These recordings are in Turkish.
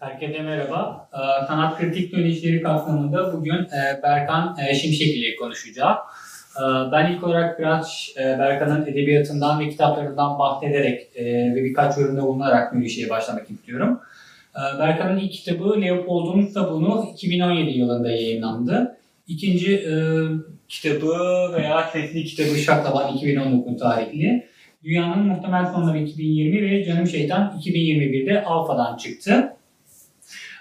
Herkese merhaba. Ee, Sanat Kritik Dönüşleri kapsamında bugün e, Berkan e, Şimşek ile konuşacağım. Ee, ben ilk olarak biraz e, Berkan'ın edebiyatından ve kitaplarından bahsederek ve birkaç yorumda bulunarak Mürişe'ye başlamak istiyorum. Ee, Berkan'ın ilk kitabı Leopold'un Sabunu 2017 yılında yayınlandı. İkinci kitabı veya sesli kitabı Şaklaban 2019 tarihli. Dünyanın Muhtemel Sonları 2020 ve Canım Şeytan 2021'de Alfa'dan çıktı.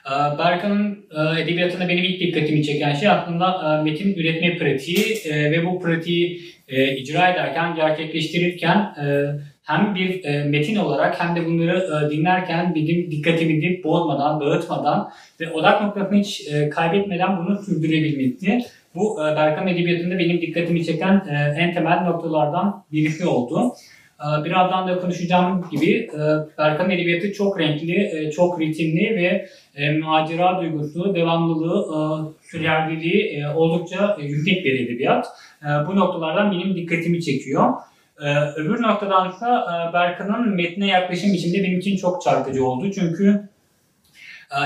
Ee, Berkan'ın e, edebiyatında benim ilk dikkatimi çeken şey aslında e, metin üretme pratiği e, ve bu pratiği icra ederken, gerçekleştirirken hem bir metin olarak hem de bunları dinlerken benim dikkatimi bozmadan, dağıtmadan ve odak noktasını hiç kaybetmeden bunu sürdürebilmekti. Bu Berkan edebiyatında benim dikkatimi çeken en temel noktalardan birisi oldu. Ee, birazdan da konuşacağım gibi e, Berkan Edebiyatı çok renkli, e, çok ritimli ve e, macera duygusu, devamlılığı, sürerliliği oldukça yüksek bir edebiyat. Bu noktalardan benim dikkatimi çekiyor. Öbür noktadan ise Berkan'ın metne yaklaşım biçimde benim için çok çarpıcı oldu. Çünkü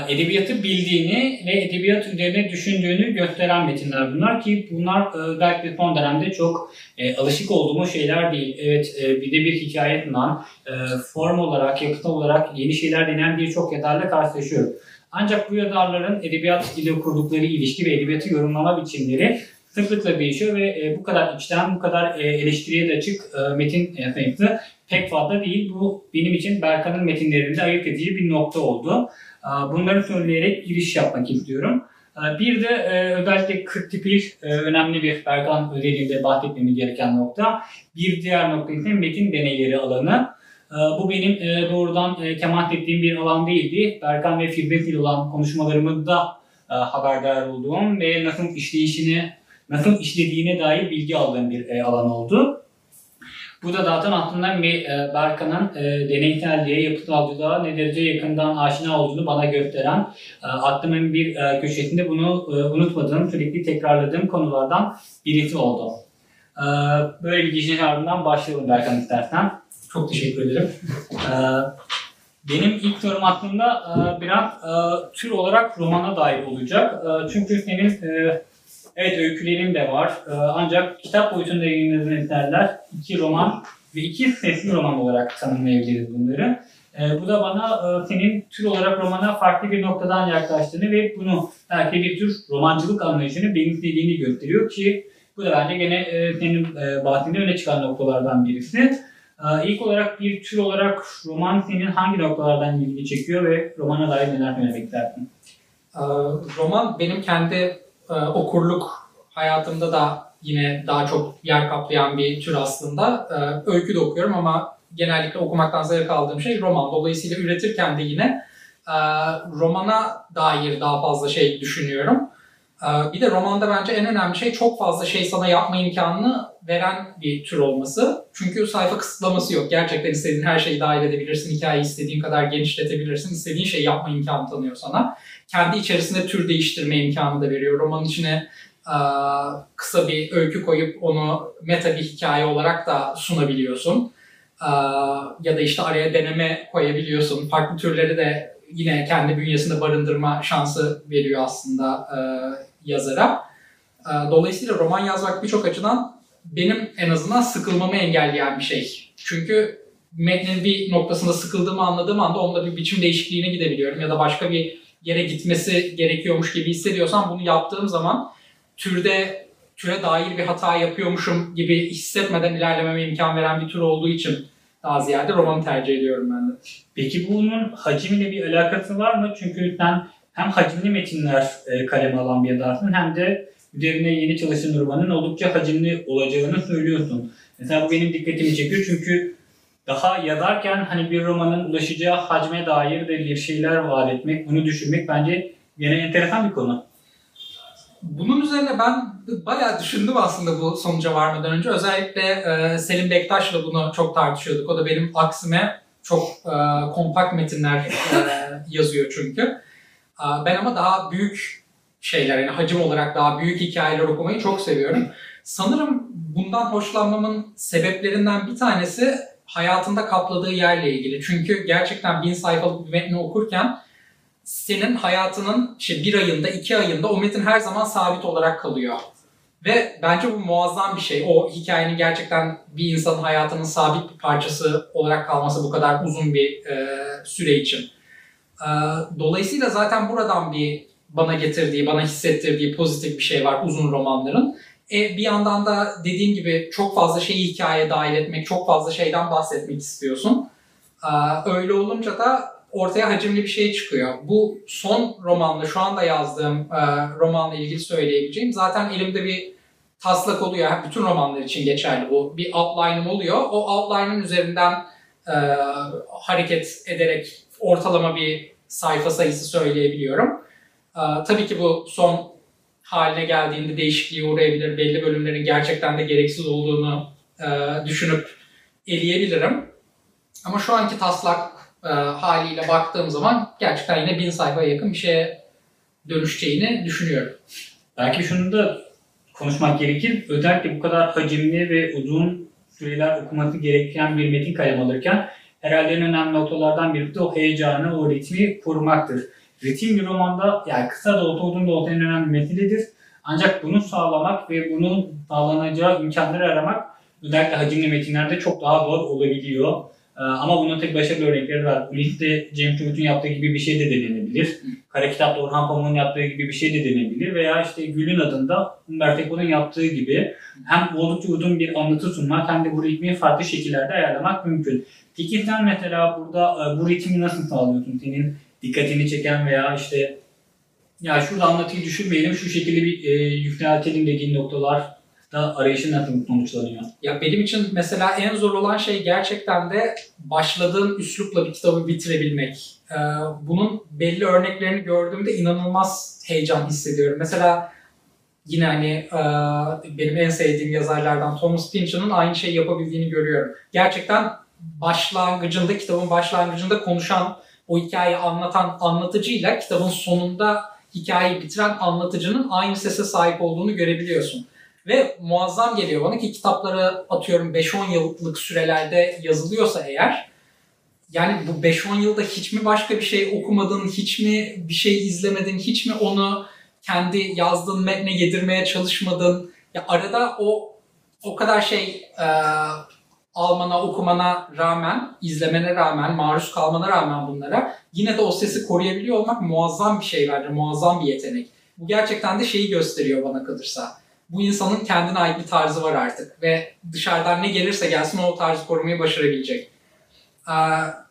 edebiyatı bildiğini ve edebiyat üzerine düşündüğünü gösteren metinler bunlar ki bunlar e, belki son dönemde çok e, alışık olduğumuz şeyler değil. Evet e, bir de bir hikaye sunan, form olarak, yapıt olarak yeni şeyler denen birçok yazarla karşılaşıyoruz. Ancak bu yazarların edebiyat ile kurdukları ilişki ve edebiyatı yorumlama biçimleri sıklıkla değişiyor ve bu kadar içten, bu kadar eleştiriye de açık metin sayısı pek fazla değil. Bu benim için Berkan'ın metinlerinde ayırt edici bir nokta oldu. Bunları söyleyerek giriş yapmak istiyorum. Bir de e, özellikle 40 tipik e, önemli bir Berkan özelliğinde bahsetmemiz gereken nokta. Bir diğer nokta ise metin deneyleri alanı. Bu benim e, doğrudan temas ettiğim bir alan değildi. Berkan ve Firdevs olan konuşmalarımızda haberdar olduğum ve nasıl işleyişini, nasıl işlediğine dair bilgi aldığım bir alan oldu. Bu da zaten aslında e, Berkan'ın e, deneyselliğe, yapısalcılığa ne derece yakından aşina olduğunu bana gösteren, e, aklımın bir e, köşesinde bunu e, unutmadığım, sürekli tekrarladığım konulardan birisi oldu. E, böyle bir girişin ardından başlayalım Berkan istersen. Çok teşekkür ederim. E, benim ilk sorum aslında e, biraz e, tür olarak romana dair olacak. E, çünkü senin e, Evet öykülerim de var. Ee, ancak kitap boyutunda yayınladığın eserler iki roman ve iki sesli roman olarak tanımlayabiliriz bunları. Ee, bu da bana e, senin tür olarak romana farklı bir noktadan yaklaştığını ve bunu belki bir tür romancılık anlayışını benimsediğini gösteriyor ki bu da bence gene e, senin e, bahsinde öne çıkan noktalardan birisi. Ee, ilk olarak bir tür olarak roman senin hangi noktalardan ilgi çekiyor ve romana dair neler söylemek istersin? Roman benim kendi okurluk hayatımda da yine daha çok yer kaplayan bir tür aslında. E, öykü de okuyorum ama genellikle okumaktan zevk aldığım şey roman. Dolayısıyla üretirken de yine e, romana dair daha fazla şey düşünüyorum. E, bir de romanda bence en önemli şey çok fazla şey sana yapma imkanını veren bir tür olması. Çünkü sayfa kısıtlaması yok. Gerçekten istediğin her şeyi dahil edebilirsin. Hikayeyi istediğin kadar genişletebilirsin. İstediğin şeyi yapma imkanı tanıyor sana kendi içerisinde tür değiştirme imkanı da veriyor. Romanın içine kısa bir öykü koyup onu meta bir hikaye olarak da sunabiliyorsun. Ya da işte araya deneme koyabiliyorsun. Farklı türleri de yine kendi bünyesinde barındırma şansı veriyor aslında yazara. Dolayısıyla roman yazmak birçok açıdan benim en azından sıkılmamı engelleyen bir şey. Çünkü metnin bir noktasında sıkıldığımı anladığım anda onda bir biçim değişikliğine gidebiliyorum ya da başka bir yere gitmesi gerekiyormuş gibi hissediyorsam bunu yaptığım zaman türde türe dair bir hata yapıyormuşum gibi hissetmeden ilerlememe imkan veren bir tür olduğu için daha ziyade romanı tercih ediyorum ben de. Peki bunun hacimle bir alakası var mı? Çünkü sen hem hacimli metinler e, kaleme alan bir yazarsın hem de üzerine yeni çalışan romanın oldukça hacimli olacağını söylüyorsun. Mesela bu benim dikkatimi çekiyor çünkü daha yazarken hani bir romanın ulaşacağı hacme dair de bir şeyler vaat etmek, bunu düşünmek bence yine enteresan bir konu. Bunun üzerine ben bayağı düşündüm aslında bu sonuca varmadan önce. Özellikle e, Selim Bektaş'la bunu çok tartışıyorduk. O da benim aksime çok e, kompakt metinler e, yazıyor çünkü. Ben ama daha büyük şeyler, yani hacim olarak daha büyük hikayeler okumayı çok seviyorum. Sanırım bundan hoşlanmamın sebeplerinden bir tanesi hayatında kapladığı yerle ilgili. Çünkü gerçekten bin sayfalık bir metni okurken senin hayatının işte bir ayında, iki ayında o metin her zaman sabit olarak kalıyor. Ve bence bu muazzam bir şey. O hikayenin gerçekten bir insanın hayatının sabit bir parçası olarak kalması bu kadar uzun bir e, süre için. E, dolayısıyla zaten buradan bir bana getirdiği, bana hissettirdiği pozitif bir şey var uzun romanların. E, bir yandan da dediğim gibi çok fazla şeyi hikayeye dahil etmek, çok fazla şeyden bahsetmek istiyorsun. E, öyle olunca da ortaya hacimli bir şey çıkıyor. Bu son romanla, şu anda yazdığım e, romanla ilgili söyleyebileceğim. Zaten elimde bir taslak oluyor. Bütün romanlar için geçerli bu. Bir outline'ım oluyor. O outline'ın üzerinden e, hareket ederek ortalama bir sayfa sayısı söyleyebiliyorum. E, tabii ki bu son haline geldiğinde değişikliğe uğrayabilir. Belli bölümlerin gerçekten de gereksiz olduğunu e, düşünüp eleyebilirim. Ama şu anki taslak e, haliyle baktığım zaman gerçekten yine bin sayfaya yakın bir şeye dönüşeceğini düşünüyorum. Belki şunu da konuşmak gerekir. Özellikle bu kadar hacimli ve uzun süreler okuması gereken bir metin kalem alırken herhalde en önemli noktalardan biri de o heyecanı, o ritmi korumaktır. Ritim bir romanda yani kısa da olsa uzun da olsa en önemli meseledir. Ancak bunu sağlamak ve bunun sağlanacağı imkanları aramak özellikle hacimli metinlerde çok daha zor olabiliyor. Ee, ama bunun tek başarılı örnekleri var. Ulysses'te James Joyce'un yaptığı gibi bir şey de denenebilir. Kara Kitap'ta Orhan Pamuk'un yaptığı gibi bir şey de denenebilir. Veya işte Gül'ün adında Umberto Eco'nun yaptığı gibi hem oldukça uzun bir anlatı sunmak hem de bu ritmi farklı şekillerde ayarlamak mümkün. Peki sen mesela burada e, bu ritmi nasıl sağlıyorsun? Senin dikkatini çeken veya işte ya şurada anlatıyı düşünmeyelim, şu şekilde bir e, yükseltelim dediğin noktalar da arayışın nasıl sonuçlanıyor? Ya benim için mesela en zor olan şey gerçekten de başladığım üslupla bir kitabı bitirebilmek. Ee, bunun belli örneklerini gördüğümde inanılmaz heyecan hissediyorum. Mesela yine hani e, benim en sevdiğim yazarlardan Thomas Pynchon'un aynı şeyi yapabildiğini görüyorum. Gerçekten başlangıcında, kitabın başlangıcında konuşan, o hikayeyi anlatan anlatıcıyla kitabın sonunda hikayeyi bitiren anlatıcının aynı sese sahip olduğunu görebiliyorsun. Ve muazzam geliyor bana ki kitapları atıyorum 5-10 yıllık sürelerde yazılıyorsa eğer yani bu 5-10 yılda hiç mi başka bir şey okumadın, hiç mi bir şey izlemedin, hiç mi onu kendi yazdığın metne yedirmeye çalışmadın? Ya arada o o kadar şey e, almana, okumana rağmen, izlemene rağmen, maruz kalmana rağmen bunlara yine de o sesi koruyabiliyor olmak muazzam bir şey bence, muazzam bir yetenek. Bu gerçekten de şeyi gösteriyor bana kalırsa bu insanın kendine ait bir tarzı var artık ve dışarıdan ne gelirse gelsin o tarzı korumayı başarabilecek. Ee,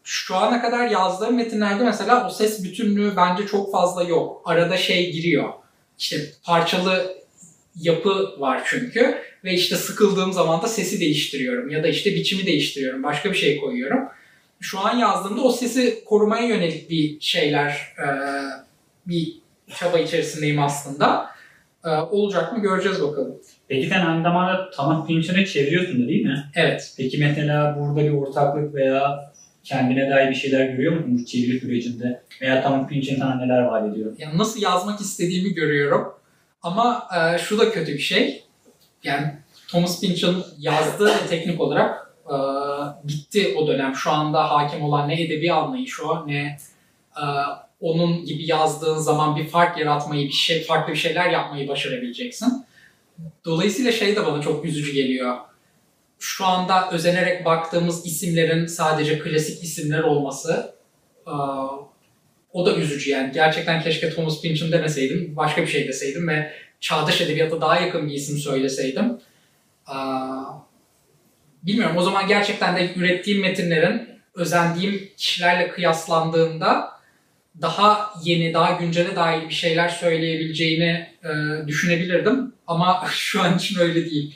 şu ana kadar yazdığım metinlerde mesela o ses bütünlüğü bence çok fazla yok. Arada şey giriyor. İşte parçalı yapı var çünkü ve işte sıkıldığım zaman da sesi değiştiriyorum ya da işte biçimi değiştiriyorum. Başka bir şey koyuyorum. Şu an yazdığımda o sesi korumaya yönelik bir şeyler, e, bir çaba içerisindeyim aslında. Ee, olacak mı göreceğiz bakalım. Peki sen aynı zamanda Thomas Pynchon'ı çeviriyorsun da değil mi? Evet. Peki mesela burada bir ortaklık veya kendine dair bir şeyler görüyor musun bu çeviri sürecinde? Veya Thomas Pynchon sana neler vaat ediyor? Yani nasıl yazmak istediğimi görüyorum. Ama e, şu da kötü bir şey. Yani Thomas Pynchon yazdı ve teknik olarak e, bitti o dönem. Şu anda hakim olan ne edebi anlayış o ne e, onun gibi yazdığın zaman bir fark yaratmayı, bir şey farklı bir şeyler yapmayı başarabileceksin. Dolayısıyla şey de bana çok üzücü geliyor. Şu anda özenerek baktığımız isimlerin sadece klasik isimler olması o da üzücü yani. Gerçekten keşke Thomas Pynchon demeseydim, başka bir şey deseydim ve çağdaş edebiyata daha yakın bir isim söyleseydim. Bilmiyorum o zaman gerçekten de ürettiğim metinlerin özendiğim kişilerle kıyaslandığında daha yeni, daha güncele dair bir şeyler söyleyebileceğini e, düşünebilirdim. Ama şu an için öyle değil.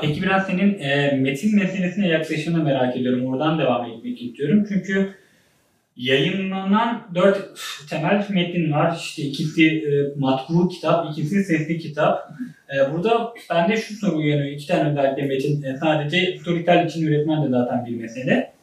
Peki biraz senin e, metin meselesine yaklaşımını merak ediyorum. Oradan devam etmek istiyorum. Çünkü yayınlanan dört temel metin var. İşte ikisi e, matbu kitap, ikisi sesli kitap. E, burada bende şu soru uyanıyor. İki tane özellikle metin. E, sadece storytel için üretmen de zaten bir mesele.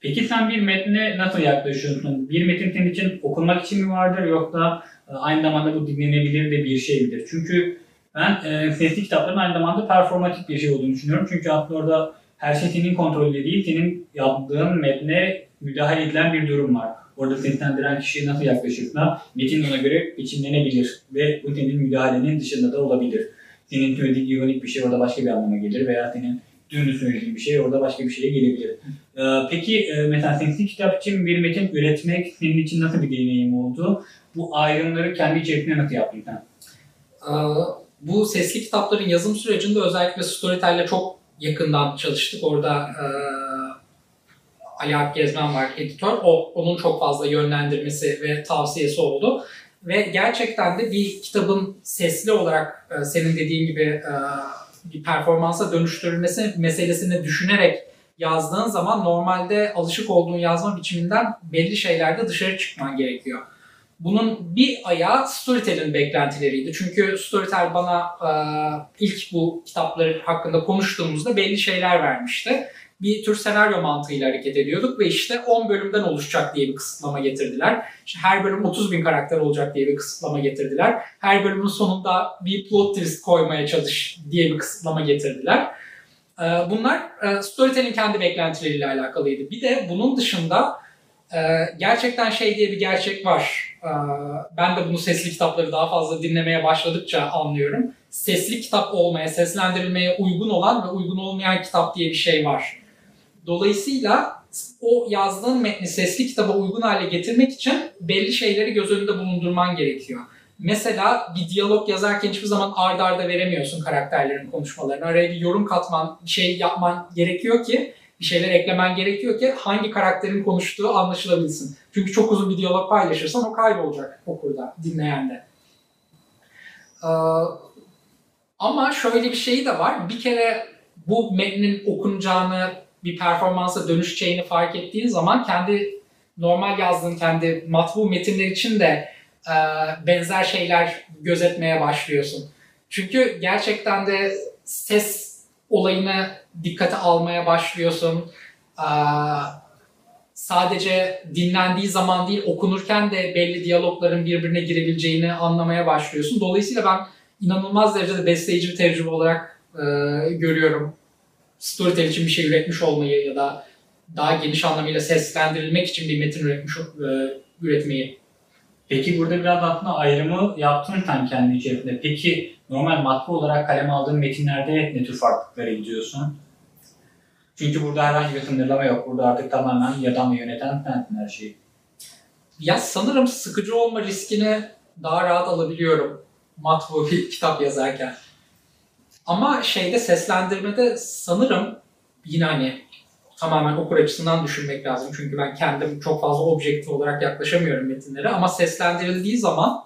Peki sen bir metne nasıl yaklaşıyorsun? Bir metin senin için okunmak için mi vardır yoksa e, aynı zamanda bu dinlenebilir de bir şey midir? Çünkü ben e, sesli kitapların aynı zamanda performatik bir şey olduğunu düşünüyorum. Çünkü aslında orada her şey senin kontrolünde değil, senin yaptığın metne müdahale edilen bir durum var. orada seslendiren kişiye nasıl yaklaşırsa metin ona göre biçimlenebilir ve bu senin müdahalenin dışında da olabilir. Senin söylediğin ironik bir şey orada başka bir anlama gelir veya senin dümdüz söylediğin bir şey orada başka bir şeye gelebilir. Ee, peki e, sesli kitap için bir metin üretmek senin için nasıl bir deneyim oldu? Bu ayrımları kendi içerisinde nasıl yaptın sen? Ee, bu sesli kitapların yazım sürecinde özellikle Storytel'le çok yakından çalıştık. Orada e, Ali Alp Gezmen var editör. O, onun çok fazla yönlendirmesi ve tavsiyesi oldu. Ve gerçekten de bir kitabın sesli olarak e, senin dediğin gibi bir performansa dönüştürülmesi meselesini düşünerek yazdığın zaman normalde alışık olduğun yazma biçiminden belli şeylerde dışarı çıkman gerekiyor. Bunun bir ayağı Storytel'in beklentileriydi. Çünkü Storytel bana e, ilk bu kitapları hakkında konuştuğumuzda belli şeyler vermişti. Bir tür senaryo mantığıyla hareket ediyorduk ve işte 10 bölümden oluşacak diye bir kısıtlama getirdiler. İşte her bölüm 30 bin karakter olacak diye bir kısıtlama getirdiler. Her bölümün sonunda bir plot twist koymaya çalış diye bir kısıtlama getirdiler. E, bunlar e, Storytel'in kendi beklentileriyle alakalıydı. Bir de bunun dışında e, gerçekten şey diye bir gerçek var. E, ben de bunu sesli kitapları daha fazla dinlemeye başladıkça anlıyorum. Sesli kitap olmaya, seslendirilmeye uygun olan ve uygun olmayan kitap diye bir şey var. Dolayısıyla o yazdığın metni sesli kitaba uygun hale getirmek için belli şeyleri göz önünde bulundurman gerekiyor. Mesela bir diyalog yazarken hiçbir zaman ard arda veremiyorsun karakterlerin konuşmalarını. Araya bir yorum katman, bir şey yapman gerekiyor ki, bir şeyler eklemen gerekiyor ki hangi karakterin konuştuğu anlaşılabilsin. Çünkü çok uzun bir diyalog paylaşırsan o kaybolacak okurda, dinleyende. Ee, ama şöyle bir şey de var. Bir kere bu metnin okunacağını, bir performansa dönüşeceğini fark ettiğin zaman kendi normal yazdığın kendi matbu metinler için de e, benzer şeyler gözetmeye başlıyorsun. Çünkü gerçekten de ses olayını dikkate almaya başlıyorsun. E, sadece dinlendiği zaman değil okunurken de belli diyalogların birbirine girebileceğini anlamaya başlıyorsun. Dolayısıyla ben inanılmaz derecede besleyici bir tecrübe olarak e, görüyorum. Storytel için bir şey üretmiş olmayı ya da daha geniş anlamıyla seslendirilmek için bir metin üretmiş e, üretmeyi. Peki burada biraz aslında ayrımı yaptın sen kendi içerisinde. Peki normal matbu olarak kaleme aldığın metinlerde ne tür farklılıklara gidiyorsun? Çünkü burada herhangi bir sınırlama yok. Burada artık tamamen yadan ve yöneten sensin her şeyi. Ya sanırım sıkıcı olma riskini daha rahat alabiliyorum matbu bir kitap yazarken. Ama şeyde seslendirmede sanırım yine hani tamamen okur açısından düşünmek lazım. Çünkü ben kendim çok fazla objektif olarak yaklaşamıyorum metinlere. Ama seslendirildiği zaman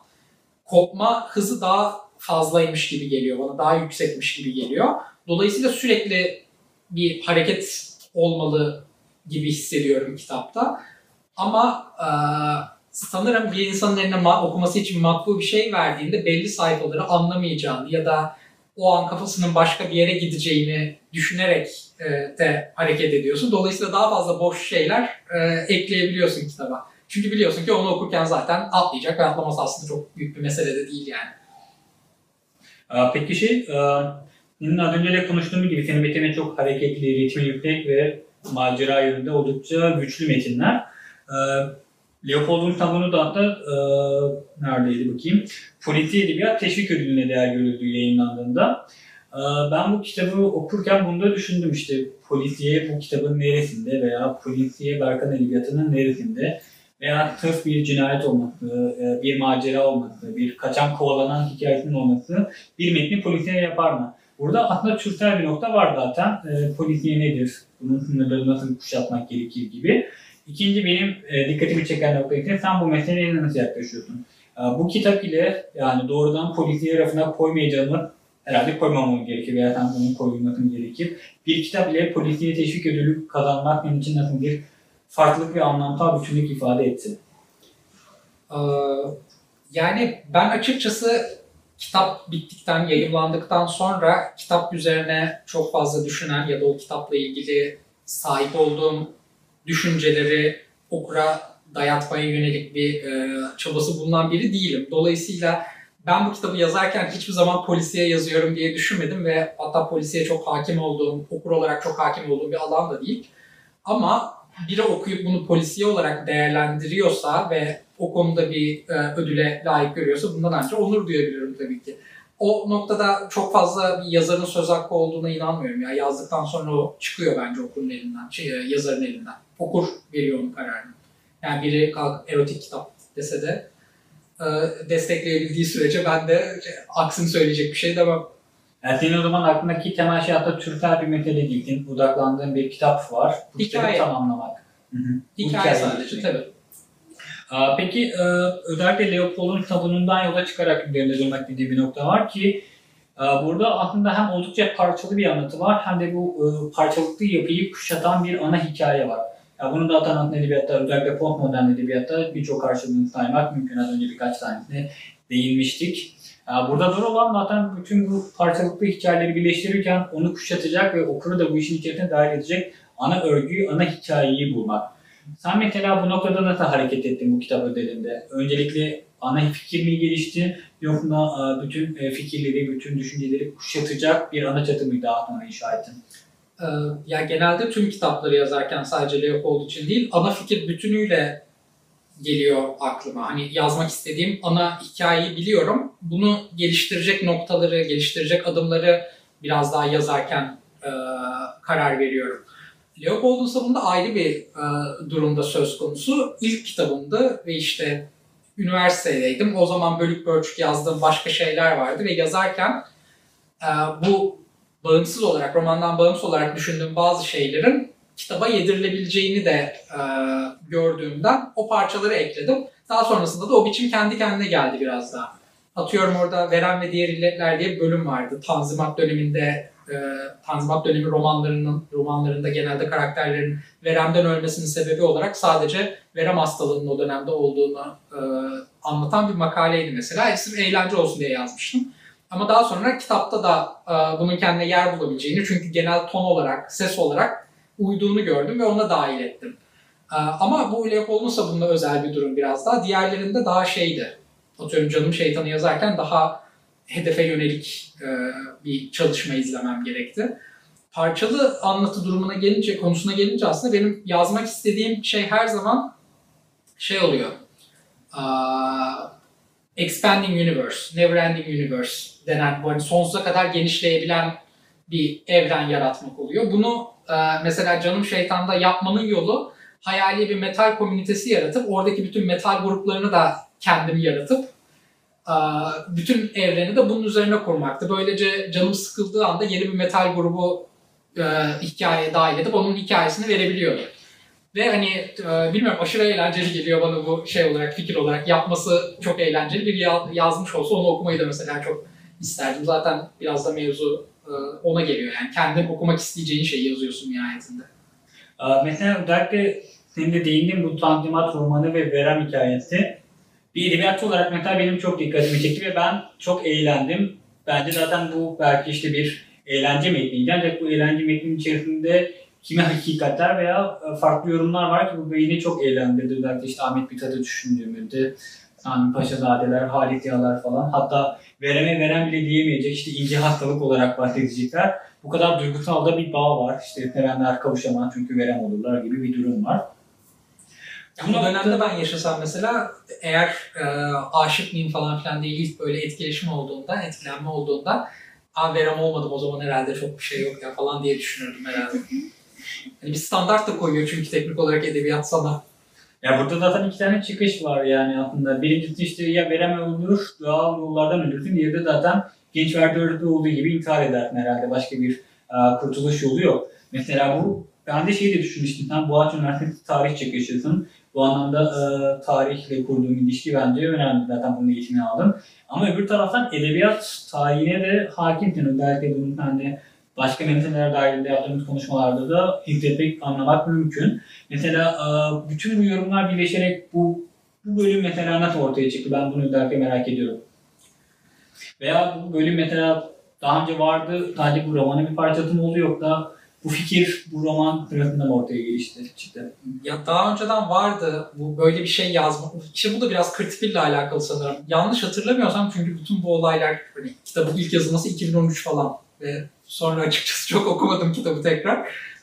kopma hızı daha fazlaymış gibi geliyor bana. Daha yüksekmiş gibi geliyor. Dolayısıyla sürekli bir hareket olmalı gibi hissediyorum kitapta. Ama e, sanırım bir insanın eline okuması için matbu bir şey verdiğinde belli sayfaları anlamayacağını ya da o an kafasının başka bir yere gideceğini düşünerek e, de hareket ediyorsun. Dolayısıyla daha fazla boş şeyler e, ekleyebiliyorsun kitaba. Çünkü biliyorsun ki onu okurken zaten atlayacak ve atlaması aslında çok büyük bir mesele de değil yani. Peki şey, senin az önce de konuştuğum gibi senin metinin çok hareketli, ritmi yüksek ve macera yönünde oldukça güçlü metinler. Leopold'un kitabını da e, neredeydi bakayım? Polisi Edebiyat Teşvik Ödülü'ne değer görüldüğü yayınlandığında. E, ben bu kitabı okurken bunu da düşündüm işte polisiye bu kitabın neresinde veya polisiye Berkan Edebiyatı'nın neresinde veya sırf bir cinayet olması, e, bir macera olması, bir kaçan kovalanan hikayesinin olması bir metni polisiye yapar mı? Burada aslında türsel bir nokta var zaten. E, polisiye nedir? Bunun sınırları nasıl kuşatmak gerekir gibi. İkinci benim e, dikkatimi çeken nokta ise sen bu meseleye nasıl yaklaşıyorsun? E, bu kitap ile yani doğrudan polisiye rafına koymayacağını herhalde koymamam gerekir veya sen bunun koyulmasın gerekir. Bir kitap ile polisiye teşvik ödülü kazanmak benim için nasıl bir farklılık ve anlamsal bütünlük ifade etti? Ee, yani ben açıkçası kitap bittikten, yayınlandıktan sonra kitap üzerine çok fazla düşünen ya da o kitapla ilgili sahip olduğum düşünceleri okura dayatmaya yönelik bir e, çabası bulunan biri değilim. Dolayısıyla ben bu kitabı yazarken hiçbir zaman polisiye yazıyorum diye düşünmedim ve hatta polisiye çok hakim olduğum, okur olarak çok hakim olduğum bir alan da değil. Ama biri okuyup bunu polisiye olarak değerlendiriyorsa ve o konuda bir e, ödüle layık görüyorsa bundan ancak onur duyabilirim tabii ki. O noktada çok fazla bir yazarın söz hakkı olduğuna inanmıyorum. Ya yazdıktan sonra o çıkıyor bence okurun elinden, şey, e, yazarın elinden. Okur veriyor onun kararını. Yani biri kalk erotik kitap dese de e, destekleyebildiği sürece ben de aksini söyleyecek bir şey demem. Yani senin o zaman aklındaki temel şey hatta türsel bir metale değildin. Odaklandığın bir kitap var. Bu Hikaye. kitabı tamamlamak. Hı hı. Bu Hikaye hikayeyi sadece tabii. Peki e, özellikle Leopold'un kitabından yola çıkarak üzerinde durmak dediği bir nokta var ki e, burada aslında hem oldukça parçalı bir anlatı var hem de bu e, parçalıklı yapıyı kuşatan bir ana hikaye var. Ya bunu da zaten edebiyatta özellikle postmodern edebiyatta birçok karşılığını saymak mümkün. Az önce birkaç tanesine değinmiştik. Burada zor olan zaten bütün bu parçalıklı hikayeleri birleştirirken onu kuşatacak ve okuru da bu işin içerisine dahil edecek ana örgüyü, ana hikayeyi bulmak. Sen mesela bu noktada nasıl hareket ettin bu kitap ödelinde? Öncelikle ana fikir mi gelişti yoksa e, bütün e, fikirleri, bütün düşünceleri kuşatacak bir ana çatı mı daha sonra inşa ettin? Ee, ya genelde tüm kitapları yazarken sadece Leopold için değil, ana fikir bütünüyle geliyor aklıma. Hani yazmak istediğim ana hikayeyi biliyorum. Bunu geliştirecek noktaları, geliştirecek adımları biraz daha yazarken e, karar veriyorum. Leopold'un savununda ayrı bir e, durumda söz konusu. İlk kitabımdı ve işte üniversitedeydim. O zaman bölük pörçük yazdığım başka şeyler vardı ve yazarken e, bu bağımsız olarak, romandan bağımsız olarak düşündüğüm bazı şeylerin kitaba yedirilebileceğini de e, gördüğümden o parçaları ekledim. Daha sonrasında da o biçim kendi kendine geldi biraz daha. Atıyorum orada Veren ve Diğer İlletler diye bir bölüm vardı. Tanzimat döneminde e, Tanzimat dönemi romanlarının romanlarında genelde karakterlerin veremden ölmesinin sebebi olarak sadece verem hastalığının o dönemde olduğunu e, anlatan bir makaleydi mesela. Sırf eğlence olsun diye yazmıştım. Ama daha sonra kitapta da e, bunun kendine yer bulabileceğini çünkü genel ton olarak, ses olarak uyduğunu gördüm ve ona dahil ettim. E, ama bu Leopold'un sabunla özel bir durum biraz daha. Diğerlerinde daha şeydi. Atıyorum Canım Şeytanı yazarken daha hedefe yönelik e, bir çalışma izlemem gerekti. Parçalı anlatı durumuna gelince, konusuna gelince aslında benim yazmak istediğim şey her zaman şey oluyor. Aa, expanding universe, never ending universe denen bu hani sonsuza kadar genişleyebilen bir evren yaratmak oluyor. Bunu e, mesela Canım Şeytan'da yapmanın yolu hayali bir metal komünitesi yaratıp oradaki bütün metal gruplarını da kendim yaratıp e, bütün evreni de bunun üzerine kurmaktı. Böylece canım sıkıldığı anda yeni bir metal grubu e, hikayeye dahil edip onun hikayesini verebiliyordu. Ve hani e, bilmiyorum aşırı eğlenceli geliyor bana bu şey olarak, fikir olarak. Yapması çok eğlenceli. Bir ya- yazmış olsa onu okumayı da mesela çok isterdim. Zaten biraz da mevzu e, ona geliyor. Yani kendin okumak isteyeceğin şeyi yazıyorsun nihayetinde. Aa, Mesela özellikle senin de değindiğin bu Tanzimat romanı ve Verem hikayesi bir edebiyatçı olarak mesela benim çok dikkatimi çekti ve ben çok eğlendim. Bence zaten bu belki işte bir eğlence metniydi ancak bu eğlence metninin içerisinde kimi hakikatler veya e, farklı yorumlar var ki bu beni çok eğlendirdi. Özellikle işte Ahmet Mithat'ı düşündüğümüzde Sami Paşazadeler, Halit Yalar falan hatta vereme veren bile diyemeyecek işte ince hastalık olarak bahsedecekler. Bu kadar duygusal da bir bağ var. İşte sevenler kavuşamaz çünkü verem olurlar gibi bir durum var. Yani bu dönemde ben yaşasam mesela eğer e, aşık mıyım falan filan diye ilk böyle etkileşim olduğunda, etkilenme olduğunda Aa verem olmadım o zaman herhalde çok bir şey yok ya falan diye düşünürdüm herhalde. Hani bir standart da koyuyor çünkü teknik olarak edebiyat sana. Ya burada zaten iki tane çıkış var yani aslında. Birincisi işte ya verem öldürür, doğal yollardan öldürsün. Diğeri de zaten genç verdi öğretmen olduğu gibi intihar edersin herhalde. Başka bir e, kurtuluş yolu yok. Mesela bu, ben de şey de düşünmüştüm. Sen Boğaziçi Üniversitesi tarih çıkışlısın. Bu anlamda e, tarihle kurduğun ilişki bence önemli. Zaten bunun eğitimini aldım. Ama öbür taraftan edebiyat tarihine de hakimsin. Özellikle bunun hani başka metinler dahilinde yaptığımız konuşmalarda da hissetmek, anlamak mümkün. Mesela e, bütün bu yorumlar birleşerek bu, bu bölüm mesela nasıl ortaya çıktı? Ben bunu özellikle merak ediyorum. Veya bu bölüm mesela daha önce vardı, sadece bu romanın bir parçası mı oldu yoksa bu fikir bu roman sırasında mı ortaya gelişti, çıktı? Ya daha önceden vardı bu böyle bir şey yazma. İşte bu da biraz Kırtıpil'le alakalı sanırım. Yanlış hatırlamıyorsam çünkü bütün bu olaylar hani kitabın ilk yazılması 2013 falan ve sonra açıkçası çok okumadım kitabı tekrar.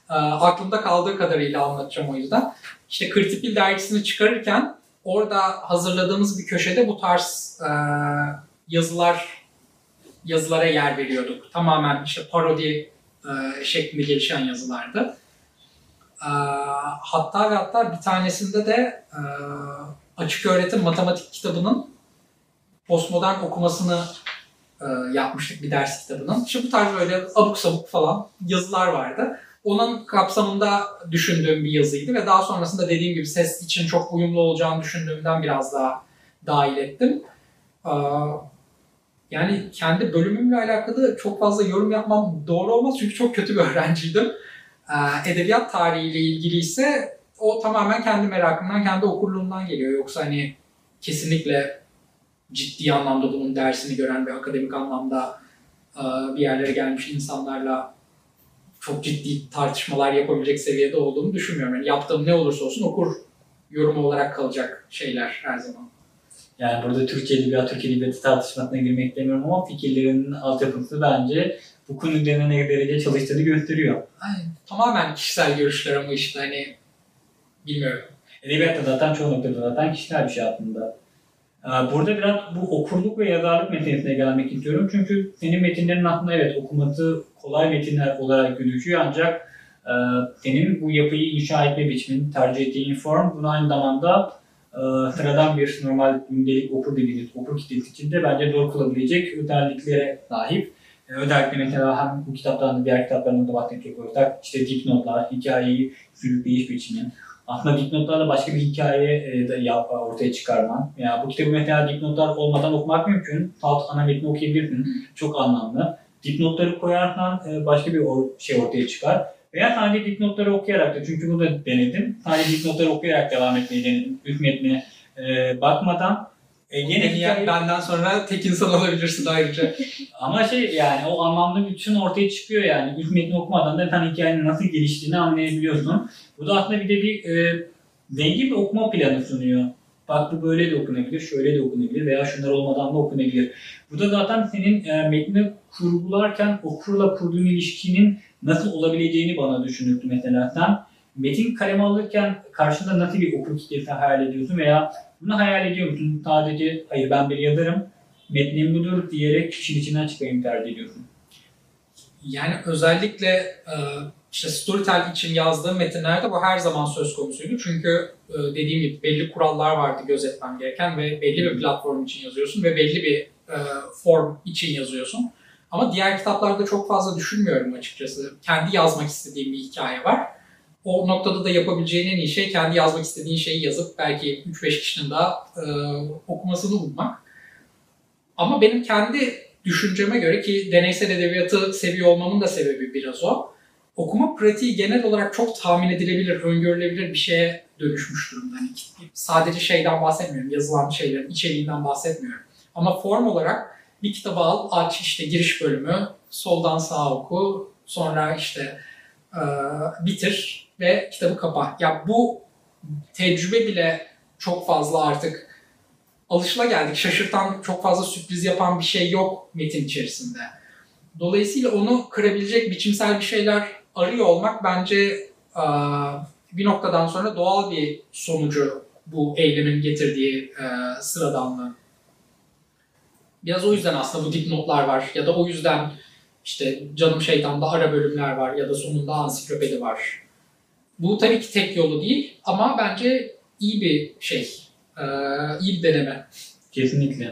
Ee, aklımda kaldığı kadarıyla anlatacağım o yüzden. İşte Kırtipil dergisini çıkarırken orada hazırladığımız bir köşede bu tarz e, yazılar yazılara yer veriyorduk. Tamamen işte parodi e, şeklinde gelişen yazılardı. E, hatta ve hatta bir tanesinde de e, açık öğretim matematik kitabının postmodern okumasını e, yapmıştık bir ders kitabının. İşte bu tarz böyle abuk sabuk falan yazılar vardı. Onun kapsamında düşündüğüm bir yazıydı ve daha sonrasında dediğim gibi ses için çok uyumlu olacağını düşündüğümden biraz daha dahil ettim. Ee, yani kendi bölümümle alakalı çok fazla yorum yapmam doğru olmaz çünkü çok kötü bir öğrenciydim. Ee, edebiyat tarihiyle ilgili ise o tamamen kendi merakımdan, kendi okurluğumdan geliyor. Yoksa hani kesinlikle ciddi anlamda bunun dersini gören ve akademik anlamda e, bir yerlere gelmiş insanlarla çok ciddi tartışmalar yapabilecek seviyede olduğumu düşünmüyorum. Yani yaptığım ne olursa olsun okur yorumu olarak kalacak şeyler her zaman. Yani burada Türkçe edebiyat, Türk edebiyatı tartışmasına girmek demiyorum ama fikirlerin altyapısı bence bu konu üzerine ne derece çalıştığını gösteriyor. Ay, tamamen kişisel görüşler ama işte hani bilmiyorum. Edebiyat da zaten çoğu noktada zaten kişisel bir şey aslında. Ee, Burada biraz bu okurluk ve yazarlık meselesine gelmek istiyorum. Çünkü senin metinlerin aslında evet okuması kolay metinler olarak gözüküyor ancak e, senin bu yapıyı inşa etme biçimin, tercih ettiğin form bunu aynı zamanda e, sıradan bir normal gündelik okur dediğimiz okur kitlesi için de bence zor kılabilecek özelliklere sahip. E, Özellikle mesela hem bu kitaptan da diğer kitaplarından da bahsedecek olursak işte dipnotlar, hikayeyi sürükleyiş biçimi, aslında dipnotlarla başka bir hikaye e, de yap, ortaya çıkarman. Yani bu kitabı mesela dipnotlar olmadan okumak mümkün. Salt ana metni okuyabilirsin. Çok anlamlı. Dipnotları koyarsan e, başka bir şey ortaya çıkar. Veya sadece dipnotları okuyarak da çünkü bunu da denedim. Sadece dipnotları okuyarak devam etmeyi denedim. Metne e, bakmadan. E, yine hikaye- benden sonra tek insan olabilirsin ayrıca. ama şey yani o anlamlı bütün ortaya çıkıyor yani. İlk metni okumadan da sen hikayenin nasıl geliştiğini anlayabiliyorsun. Bu da aslında bir de bir e, zengin bir okuma planı sunuyor. Bak bu böyle de okunabilir, şöyle de okunabilir veya şunlar olmadan da okunabilir. Bu da zaten senin e, metni kurgularken okurla kurduğun ilişkinin nasıl olabileceğini bana düşündürdü mesela. Sen metin kaleme alırken karşında nasıl bir okur kitlesi hayal ediyorsun veya bunu hayal ediyor musun? Sadece hayır ben bir yazarım, metnim budur diyerek işin içinden çıkmayı tercih ediyorsun. Yani özellikle e, işte Storytel için yazdığım metinlerde bu her zaman söz konusuydu. Çünkü e, dediğim gibi belli kurallar vardı gözetmem gereken ve belli bir platform için yazıyorsun ve belli bir e, form için yazıyorsun. Ama diğer kitaplarda çok fazla düşünmüyorum açıkçası. Kendi yazmak istediğim bir hikaye var. O noktada da yapabileceğin en iyi şey kendi yazmak istediğin şeyi yazıp belki 3-5 kişinin daha e, okumasını ummak. Ama benim kendi düşünceme göre ki deneysel edebiyatı seviyor olmamın da sebebi biraz o. Okuma pratiği genel olarak çok tahmin edilebilir, öngörülebilir bir şeye dönüşmüş durumda. Hani sadece şeyden bahsetmiyorum, yazılan şeylerin içeriğinden bahsetmiyorum. Ama form olarak bir kitabı al, aç işte giriş bölümü, soldan sağa oku, sonra işte e, bitir ve kitabı kapa. Ya bu tecrübe bile çok fazla artık alışılageldik. Şaşırtan, çok fazla sürpriz yapan bir şey yok metin içerisinde. Dolayısıyla onu kırabilecek biçimsel bir şeyler arıyor olmak bence bir noktadan sonra doğal bir sonucu bu eylemin getirdiği sıradanlığı. Biraz o yüzden aslında bu dipnotlar var ya da o yüzden işte Canım Şeytan'da ara bölümler var ya da sonunda ansiklopedi var. Bu tabii ki tek yolu değil ama bence iyi bir şey, e, iyi bir deneme. Kesinlikle.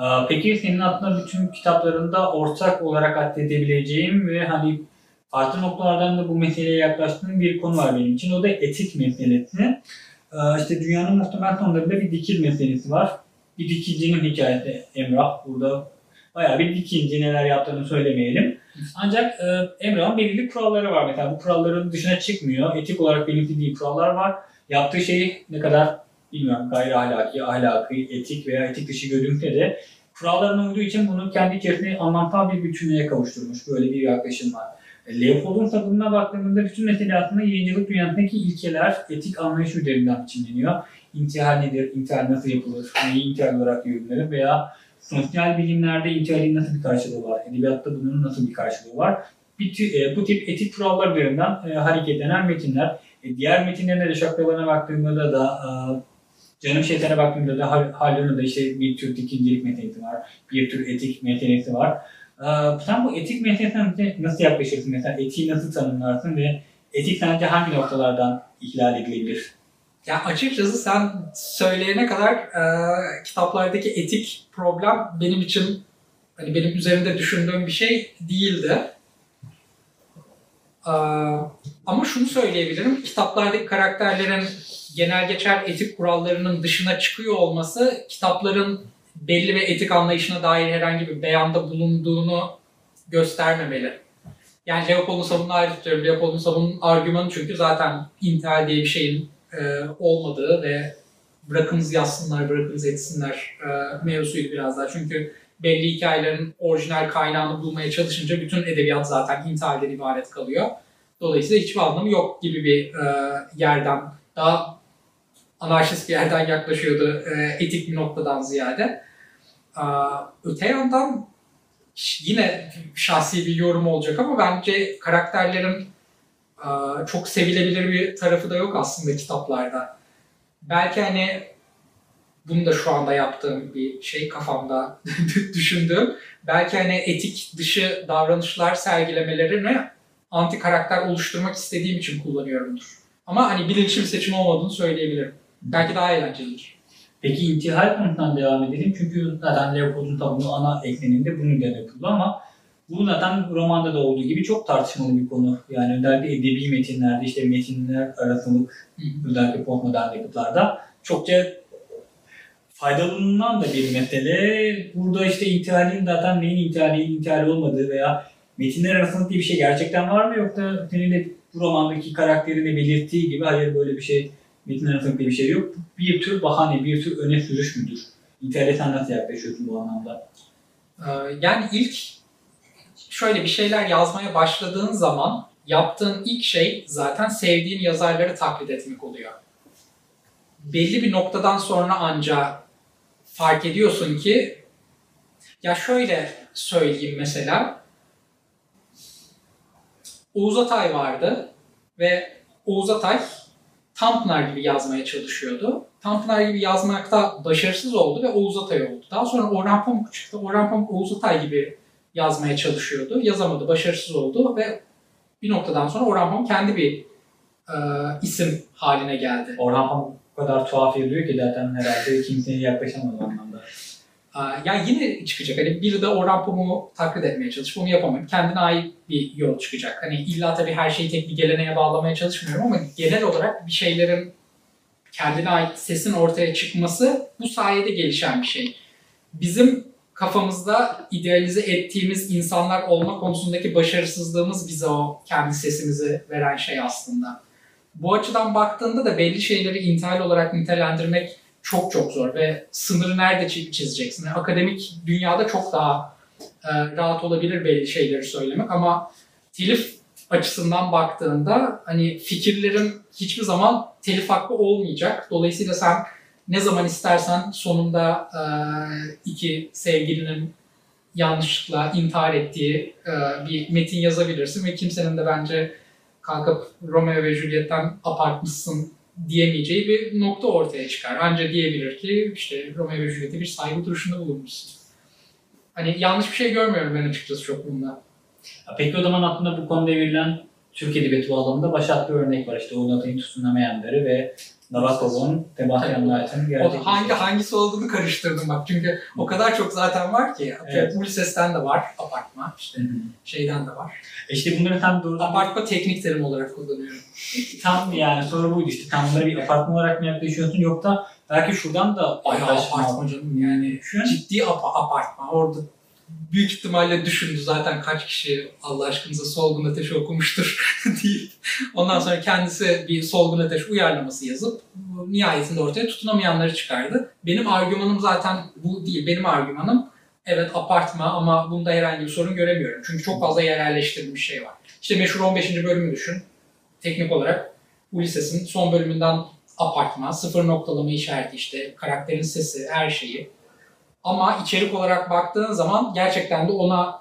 Ee, Peki senin aslında bütün kitaplarında ortak olarak atfedebileceğim ve hani farklı noktalardan da bu meseleye yaklaştığım bir konu var benim için. O da etik meselesi. Ee, İşte dünyanın muhtemel sonlarında bir dikil meselesi var. Bir dikilcinin hikayesi Emrah. Burada bayağı bir dikilci neler yaptığını söylemeyelim. Ancak e, Emrah'ın belirli kuralları var. Mesela bu kuralların dışına çıkmıyor. Etik olarak belirlediği kurallar var. Yaptığı şey ne kadar bilmiyorum gayri ahlaki, ahlaki, etik veya etik dışı görünse de kurallarına uyduğu için bunu kendi içerisinde anlamsal bir bütünlüğe kavuşturmuş. Böyle bir yaklaşım var. E, Leopold'un sabununa baktığımızda bütün mesele aslında yayıncılık dünyasındaki ilkeler, etik anlayış üzerinden biçimleniyor. İntihal nedir, intihal nasıl yapılır, neyi intihal olarak yorumlanır veya sosyal bilimlerde intihalin nasıl bir karşılığı var, edebiyatta bunun nasıl bir karşılığı var. bir e, bu tip etik kurallar üzerinden e, hareketlenen metinler. E, diğer metinlerine de şaklalarına baktığımda da e, Canım Şeytan'a baktığımda da Hal- Hallun'un da işte bir tür ikincilik medeniyeti var. Bir tür etik medeniyeti var. E, sen bu etik medeniyete nasıl yaklaşırsın? Mesela etiği nasıl tanımlarsın ve etik sence hangi noktalardan ihlal edilebilir? Ya açıkçası sen söyleyene kadar e, kitaplardaki etik problem benim için hani benim üzerinde düşündüğüm bir şey değildi. E, ama şunu söyleyebilirim. Kitaplardaki karakterlerin genel geçer etik kurallarının dışına çıkıyor olması kitapların belli ve etik anlayışına dair herhangi bir beyanda bulunduğunu göstermemeli. Yani Leopold'un savununu ayrı tutuyorum. Leopold'un savunun argümanı çünkü zaten intihal diye bir şeyin e, olmadığı ve bırakınız yazsınlar, bırakınız etsinler e, mevzuydu biraz daha. Çünkü belli hikayelerin orijinal kaynağını bulmaya çalışınca bütün edebiyat zaten intihalden ibaret kalıyor. Dolayısıyla hiçbir anlamı yok gibi bir e, yerden, daha anarşist bir yerden yaklaşıyordu e, etik bir noktadan ziyade. E, öte yandan yine şahsi bir yorum olacak ama bence karakterlerin çok sevilebilir bir tarafı da yok aslında kitaplarda. Belki hani bunu da şu anda yaptığım bir şey kafamda düşündüğüm. Belki hani etik dışı davranışlar sergilemelerini anti karakter oluşturmak istediğim için kullanıyorumdur. Ama hani bilinçli bir seçim olmadığını söyleyebilirim. Belki daha eğlencelidir. Peki intihal konusundan devam edelim. Çünkü zaten Leopold'un tabanı ana ekleninde bunun üzerine yapıldı ama bu zaten romanda da olduğu gibi çok tartışmalı bir konu. Yani özellikle edebi metinlerde işte metinler arasılık özellikle postmodern yapıtlarda çokça faydalanan da bir mesele. Burada işte intihalin zaten neyin intihali, intihali olmadığı veya metinler arasında diye bir şey gerçekten var mı yoksa senin de bu romandaki karakterin de belirttiği gibi hayır böyle bir şey metin arasında diye bir şey yok. Bir tür bahane, bir tür öne sürüş müdür? İntihale sen nasıl yaklaşıyorsun bu anlamda? Ee, Yani ilk şöyle bir şeyler yazmaya başladığın zaman yaptığın ilk şey zaten sevdiğin yazarları taklit etmek oluyor. Belli bir noktadan sonra anca fark ediyorsun ki ya şöyle söyleyeyim mesela Oğuz Atay vardı ve Oğuz Atay Tanpınar gibi yazmaya çalışıyordu. Tanpınar gibi yazmakta başarısız oldu ve Oğuz Atay oldu. Daha sonra Orhan Pamuk çıktı. Orhan Pamuk Oğuz Atay gibi yazmaya çalışıyordu. Yazamadı, başarısız oldu ve bir noktadan sonra Orhan Pamuk kendi bir e, isim haline geldi. Orhan Pamuk o kadar tuhaf yazıyor ki zaten herhalde kimseye yaklaşamaz o anlamda. Aa, Yani yine çıkacak. Hani biri de Orhan Pamuk'u taklit etmeye çalışıp onu yapamayıp kendine ait bir yol çıkacak. Hani illa tabii her şeyi tek bir geleneğe bağlamaya çalışmıyorum ama genel olarak bir şeylerin kendine ait sesin ortaya çıkması bu sayede gelişen bir şey. Bizim kafamızda idealize ettiğimiz insanlar olma konusundaki başarısızlığımız bize o kendi sesimizi veren şey aslında. Bu açıdan baktığında da belli şeyleri intihal olarak nitelendirmek çok çok zor ve sınırı nerede çi- çizeceksin? Yani akademik dünyada çok daha e, rahat olabilir belli şeyleri söylemek ama telif açısından baktığında hani fikirlerin hiçbir zaman telif hakkı olmayacak. Dolayısıyla sen ne zaman istersen sonunda e, iki sevgilinin yanlışlıkla intihar ettiği e, bir metin yazabilirsin ve kimsenin de bence kalkıp Romeo ve Juliet'ten apartmışsın diyemeyeceği bir nokta ortaya çıkar. Anca diyebilir ki işte Romeo ve Juliet'e bir saygı duruşunda bulunmuşsun. Hani yanlış bir şey görmüyorum ben açıkçası çok bunda. Peki o zaman aklında bu konuda verilen Türk Edebiyatı bağlamında başat bir örnek var. İşte Oğuz Atay'ın tutunamayanları ve Nabokov'un Sebastian Knight'ın gerçek hangi hangisi olduğunu karıştırdım bak çünkü o kadar çok zaten var ki. Evet. Ulysses'ten de var apartma işte şeyden de var. E İşte bunları tam doğru Apartma teknik terim olarak kullanıyorum. tam yani soru buydu işte tam bunları bir apartman olarak mı yaklaşıyorsun yoksa belki şuradan da yaklaşma apartma canım yani. Şu Ciddi apa- apartma. Orada büyük ihtimalle düşündü zaten kaç kişi Allah aşkınıza Solgun Ateş'i okumuştur deyip ondan sonra kendisi bir Solgun Ateş uyarlaması yazıp nihayetinde ortaya tutunamayanları çıkardı. Benim argümanım zaten bu değil. Benim argümanım evet apartma ama bunda herhangi bir sorun göremiyorum. Çünkü çok fazla yerelleştirilmiş şey var. İşte meşhur 15. bölümü düşün. Teknik olarak Ulysses'in son bölümünden apartma, sıfır noktalama işareti işte, karakterin sesi, her şeyi. Ama içerik olarak baktığın zaman gerçekten de ona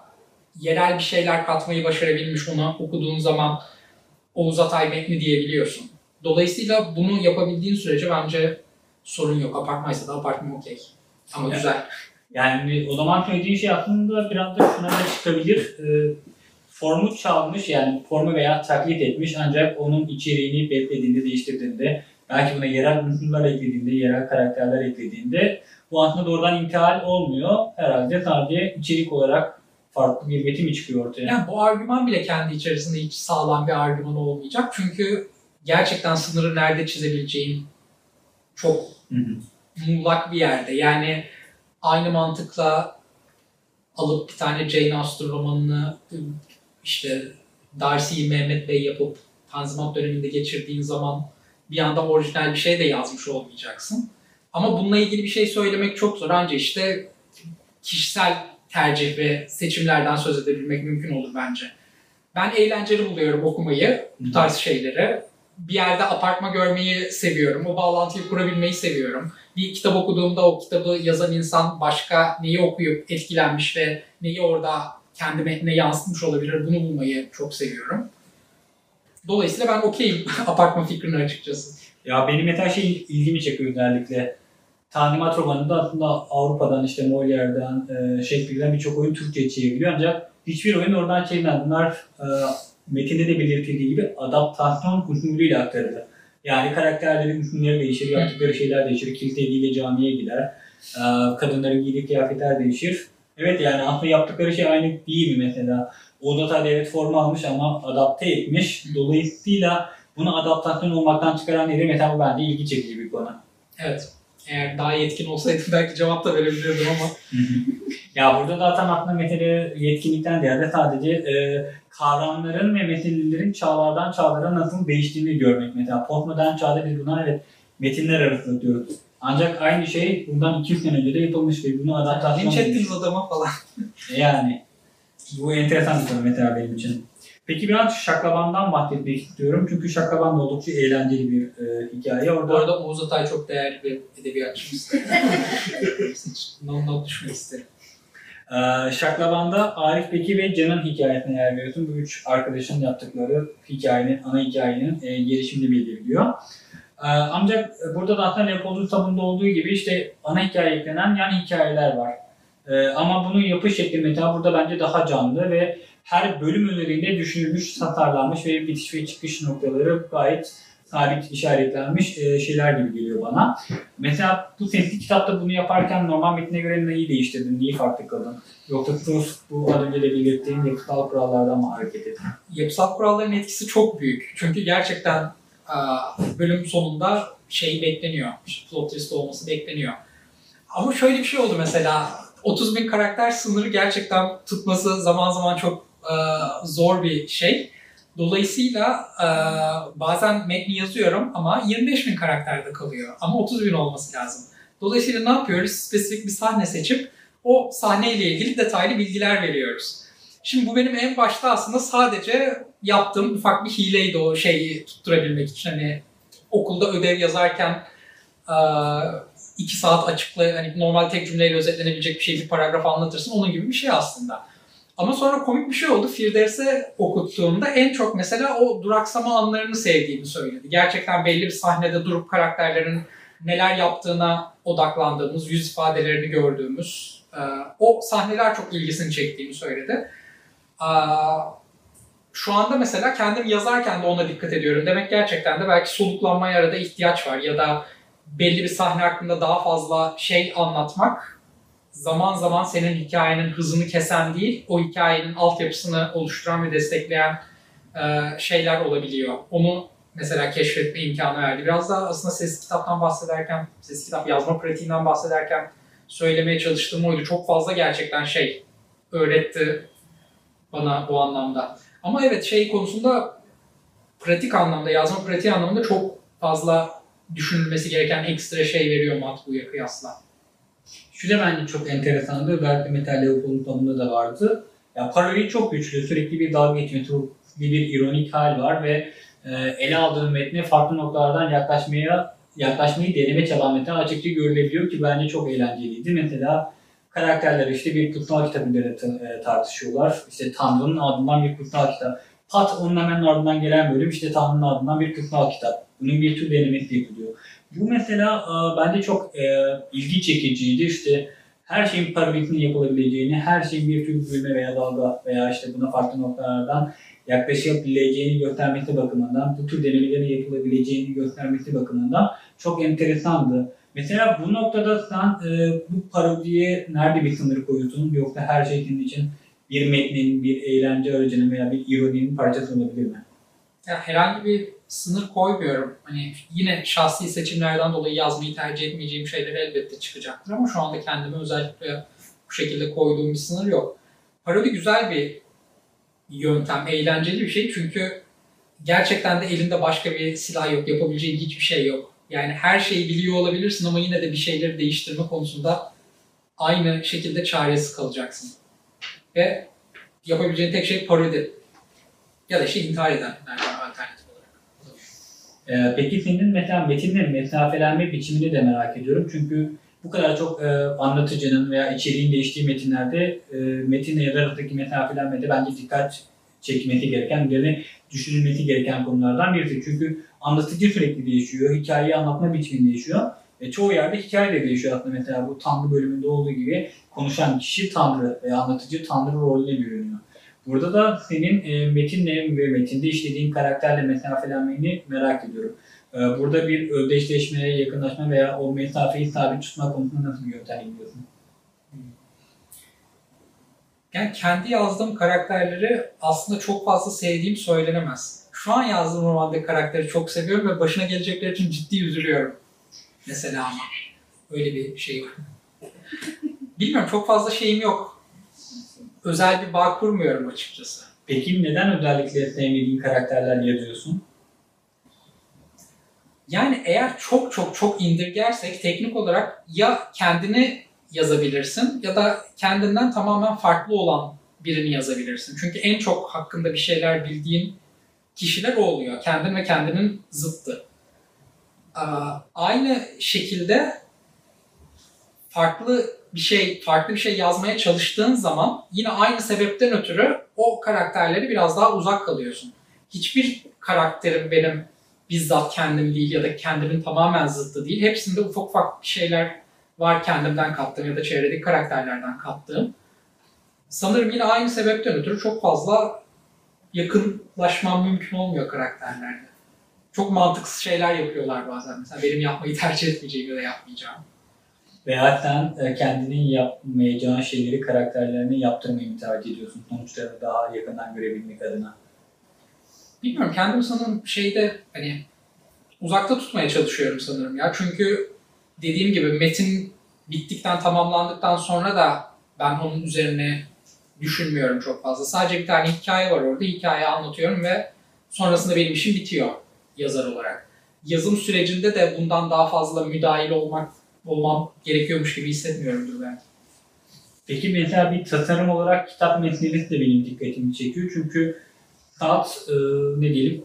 yerel bir şeyler katmayı başarabilmiş ona okuduğun zaman Oğuz Atay metni diyebiliyorsun. Dolayısıyla bunu yapabildiğin sürece bence sorun yok. Apartmaysa da apartman okey. Ama Evet. güzel. Yani o zaman söylediğin şey aslında biraz da şuna da çıkabilir. Ee, formu çalmış yani formu veya taklit etmiş ancak onun içeriğini beklediğinde, değiştirdiğinde belki buna yerel unsurlar eklediğinde, yerel karakterler eklediğinde bu aslında doğrudan intihal olmuyor. Herhalde sadece içerik olarak farklı bir metin mi çıkıyor ortaya? Yani bu argüman bile kendi içerisinde hiç sağlam bir argüman olmayacak. Çünkü gerçekten sınırı nerede çizebileceğin çok Hı hı. muğlak bir yerde. Yani aynı mantıkla alıp bir tane Jane Austen romanını işte Darcy'yi Mehmet Bey yapıp Tanzimat döneminde geçirdiğin zaman bir anda orijinal bir şey de yazmış olmayacaksın. Ama bununla ilgili bir şey söylemek çok zor. Ancak işte kişisel tercih ve seçimlerden söz edebilmek mümkün olur bence. Ben eğlenceli buluyorum okumayı, bu tarz şeyleri. Bir yerde apartma görmeyi seviyorum. O bağlantıyı kurabilmeyi seviyorum. Bir kitap okuduğumda o kitabı yazan insan başka neyi okuyup etkilenmiş ve neyi orada kendi metnine yansıtmış olabilir bunu bulmayı çok seviyorum. Dolayısıyla ben okeyim apartma fikrine açıkçası. Ya benim mesela şey ilgimi çekiyor özellikle. Tanzimat romanında aslında Avrupa'dan işte Molière'den, e, Shakespeare'den birçok oyun Türkçe'ye çevriliyor ancak hiçbir oyun oradan çevrilmez. Bunlar e, metinde de belirtildiği gibi adaptasyon usulüyle aktarılır. Yani karakterlerin isimleri değişir, yaptıkları şeyler değişir, kilitliyle camiye gider, e, kadınların giydiği kıyafetler değişir. Evet yani aslında yaptıkları şey aynı değil mi mesela? O da tabii evet form almış ama adapte etmiş. Dolayısıyla bunu adaptasyon olmaktan çıkaran? Mesela bu bence ilgi çekici bir konu. Evet. Eğer daha yetkin olsaydım belki cevap da verebilirdim ama ya burada zaten aslında mesele yetkinlikten ziyade sadece e, kavramların ve metinlerin çağlardan çağlara nasıl değiştiğini görmek. Mesela postmodern çağda biz buna evet metinler arası diyoruz. Ancak aynı şey bundan 200 sene önce de yapılmış ve bunu adaptasyon linç ettiniz adama falan. Yani bu enteresan bir konu mesela benim için. Peki biraz Şaklaban'dan bahsetmek istiyorum. Çünkü Şaklaban da oldukça eğlenceli bir e, hikaye. Orada Bu arada Oğuz Atay çok değerli bir edebiyatçımız. Not, not düşmek isterim. Ee, Şaklaban'da Arif Beki ve Can'ın hikayesine yer veriyorsun. Bu üç arkadaşın yaptıkları hikayenin, ana hikayenin e, gelişimini belirliyor. Ee, ancak burada da aslında Leopold Ustam'ın olduğu gibi işte ana hikaye eklenen yan hikayeler var. Ee, ama bunun yapış şekli mesela burada bence daha canlı ve her bölüm üzerinde düşünülmüş, tasarlanmış ve bitiş ve çıkış noktaları gayet sabit işaretlenmiş e, şeyler gibi geliyor bana. Mesela bu sesli kitapta bunu yaparken normal metnine göre neyi değiştirdin, neyi farklı kıldın? Yoksa Proust bu az önce de belirttiğim yapısal kurallardan mı hareket ettin? Yapısal kuralların etkisi çok büyük. Çünkü gerçekten aa, bölüm sonunda şey bekleniyor. Plot twist olması bekleniyor. Ama şöyle bir şey oldu mesela. 30 bin karakter sınırı gerçekten tutması zaman zaman çok aa, zor bir şey. Dolayısıyla aa, bazen metni yazıyorum ama 25 bin karakterde kalıyor. Ama 30 bin olması lazım. Dolayısıyla ne yapıyoruz? Spesifik bir sahne seçip o sahneyle ilgili detaylı bilgiler veriyoruz. Şimdi bu benim en başta aslında sadece yaptığım ufak bir hileydi o şeyi tutturabilmek için. Hani okulda ödev yazarken eee, iki saat açıkla, hani normal tek cümleyle özetlenebilecek bir şey bir paragraf anlatırsın. Onun gibi bir şey aslında. Ama sonra komik bir şey oldu. Firdevs'e okuttuğumda en çok mesela o duraksama anlarını sevdiğini söyledi. Gerçekten belli bir sahnede durup karakterlerin neler yaptığına odaklandığımız, yüz ifadelerini gördüğümüz e, o sahneler çok ilgisini çektiğini söyledi. Aa, Şu anda mesela kendim yazarken de ona dikkat ediyorum. Demek gerçekten de belki soluklanmaya arada ihtiyaç var ya da belli bir sahne hakkında daha fazla şey anlatmak zaman zaman senin hikayenin hızını kesen değil, o hikayenin altyapısını oluşturan ve destekleyen e, şeyler olabiliyor. Onu mesela keşfetme imkanı verdi. Biraz da aslında ses kitaptan bahsederken, ses kitap yazma pratiğinden bahsederken söylemeye çalıştığım oydu. Çok fazla gerçekten şey öğretti bana bu anlamda. Ama evet şey konusunda pratik anlamda, yazma pratiği anlamında çok fazla düşünülmesi gereken ekstra şey veriyor matbuya kıyasla. Şu da bence çok enteresandı. Özellikle Metal Leopold'un tanımında da vardı. Ya parodi çok güçlü. Sürekli bir dalga geçme, sürekli bir ironik hal var ve e, ele aldığın metne farklı noktalardan yaklaşmaya yaklaşmayı deneme çaban metne açıkça görülebiliyor ki bence çok eğlenceliydi. Mesela karakterler işte bir kutsal kitap üzerine ta- tartışıyorlar. İşte Tanrı'nın ardından bir kutsal kitap. Pat onun hemen ardından gelen bölüm işte Tanrı'nın ardından bir kutsal kitap. Bunun bir tür denemesi yapılıyor. Bu mesela e, bence çok e, ilgi çekiciydi. İşte her şeyin parodisinin yapılabileceğini, her şeyin bir tür gülme veya dalga veya işte buna farklı noktalardan yaklaşabileceğini göstermesi bakımından, bu tür denemelerin yapılabileceğini göstermesi bakımından çok enteresandı. Mesela bu noktada sen e, bu parodiye nerede bir sınır koyuyorsun? Yoksa her şey senin için bir metnin, bir eğlence aracının veya bir ironinin parçası olabilir mi? Ya herhangi bir sınır koymuyorum. Hani yine şahsi seçimlerden dolayı yazmayı tercih etmeyeceğim şeyler elbette çıkacaktır ama şu anda kendime özellikle bu şekilde koyduğum bir sınır yok. Parodi güzel bir yöntem, eğlenceli bir şey çünkü gerçekten de elinde başka bir silah yok, yapabileceğin hiçbir şey yok. Yani her şeyi biliyor olabilirsin ama yine de bir şeyleri değiştirme konusunda aynı şekilde çaresiz kalacaksın. Ve yapabileceğin tek şey parodi. Ya da işte intihar eden yani. Ee, peki senin mesela metinlerin mesafelenme biçimini de merak ediyorum. Çünkü bu kadar çok e, anlatıcının veya içeriğin değiştiği metinlerde e, metinle yazar arasındaki mesafelenmede bence dikkat çekmesi gereken, üzerine düşünülmesi gereken konulardan birisi. Çünkü anlatıcı sürekli değişiyor, hikayeyi anlatma biçimi değişiyor. Ve çoğu yerde hikaye de değişiyor aslında mesela bu Tanrı bölümünde olduğu gibi konuşan kişi Tanrı veya anlatıcı Tanrı rolüne bürünüyor. Burada da senin e, metinle ve metinde işlediğin karakterle mesafelenmeni merak ediyorum. E, burada bir özdeşleşmeye, yakınlaşma veya o mesafeyi sabit tutma konusunda nasıl bir yöntem izliyorsun? Yani kendi yazdığım karakterleri aslında çok fazla sevdiğim söylenemez. Şu an yazdığım romandaki karakteri çok seviyorum ve başına gelecekler için ciddi üzülüyorum. Mesela ama. Öyle bir şey var. Bilmiyorum çok fazla şeyim yok. Özel bir bağ kurmuyorum açıkçası. Peki neden özellikle sevmediğin karakterler yazıyorsun? Yani eğer çok çok çok indirgersek teknik olarak ya kendini yazabilirsin ya da kendinden tamamen farklı olan birini yazabilirsin. Çünkü en çok hakkında bir şeyler bildiğin kişiler o oluyor. Kendin ve kendinin zıttı. Aynı şekilde farklı bir şey, farklı bir şey yazmaya çalıştığın zaman yine aynı sebepten ötürü o karakterleri biraz daha uzak kalıyorsun. Hiçbir karakterim benim bizzat kendim değil ya da kendimin tamamen zıttı değil. Hepsinde ufak ufak bir şeyler var kendimden kattığım ya da çevredeki karakterlerden kattığım. Sanırım yine aynı sebepten ötürü çok fazla yakınlaşmam mümkün olmuyor karakterlerle. Çok mantıksız şeyler yapıyorlar bazen. Mesela benim yapmayı tercih etmeyeceğim ya da yapmayacağım. Veya sen kendinin yapmayacağın şeyleri karakterlerine yaptırmayı mı tercih ediyorsun? Sonuçlarını daha yakından görebilmek adına. Bilmiyorum kendimi sanırım şeyde hani uzakta tutmaya çalışıyorum sanırım ya. Çünkü dediğim gibi metin bittikten tamamlandıktan sonra da ben onun üzerine düşünmüyorum çok fazla. Sadece bir tane hikaye var orada. Hikayeyi anlatıyorum ve sonrasında benim işim bitiyor yazar olarak. Yazım sürecinde de bundan daha fazla müdahil olmak olmam gerekiyormuş gibi hissetmiyorumdur ben. Peki mesela bir tasarım olarak kitap metniniz de benim dikkatimi çekiyor. Çünkü saat e, ne diyelim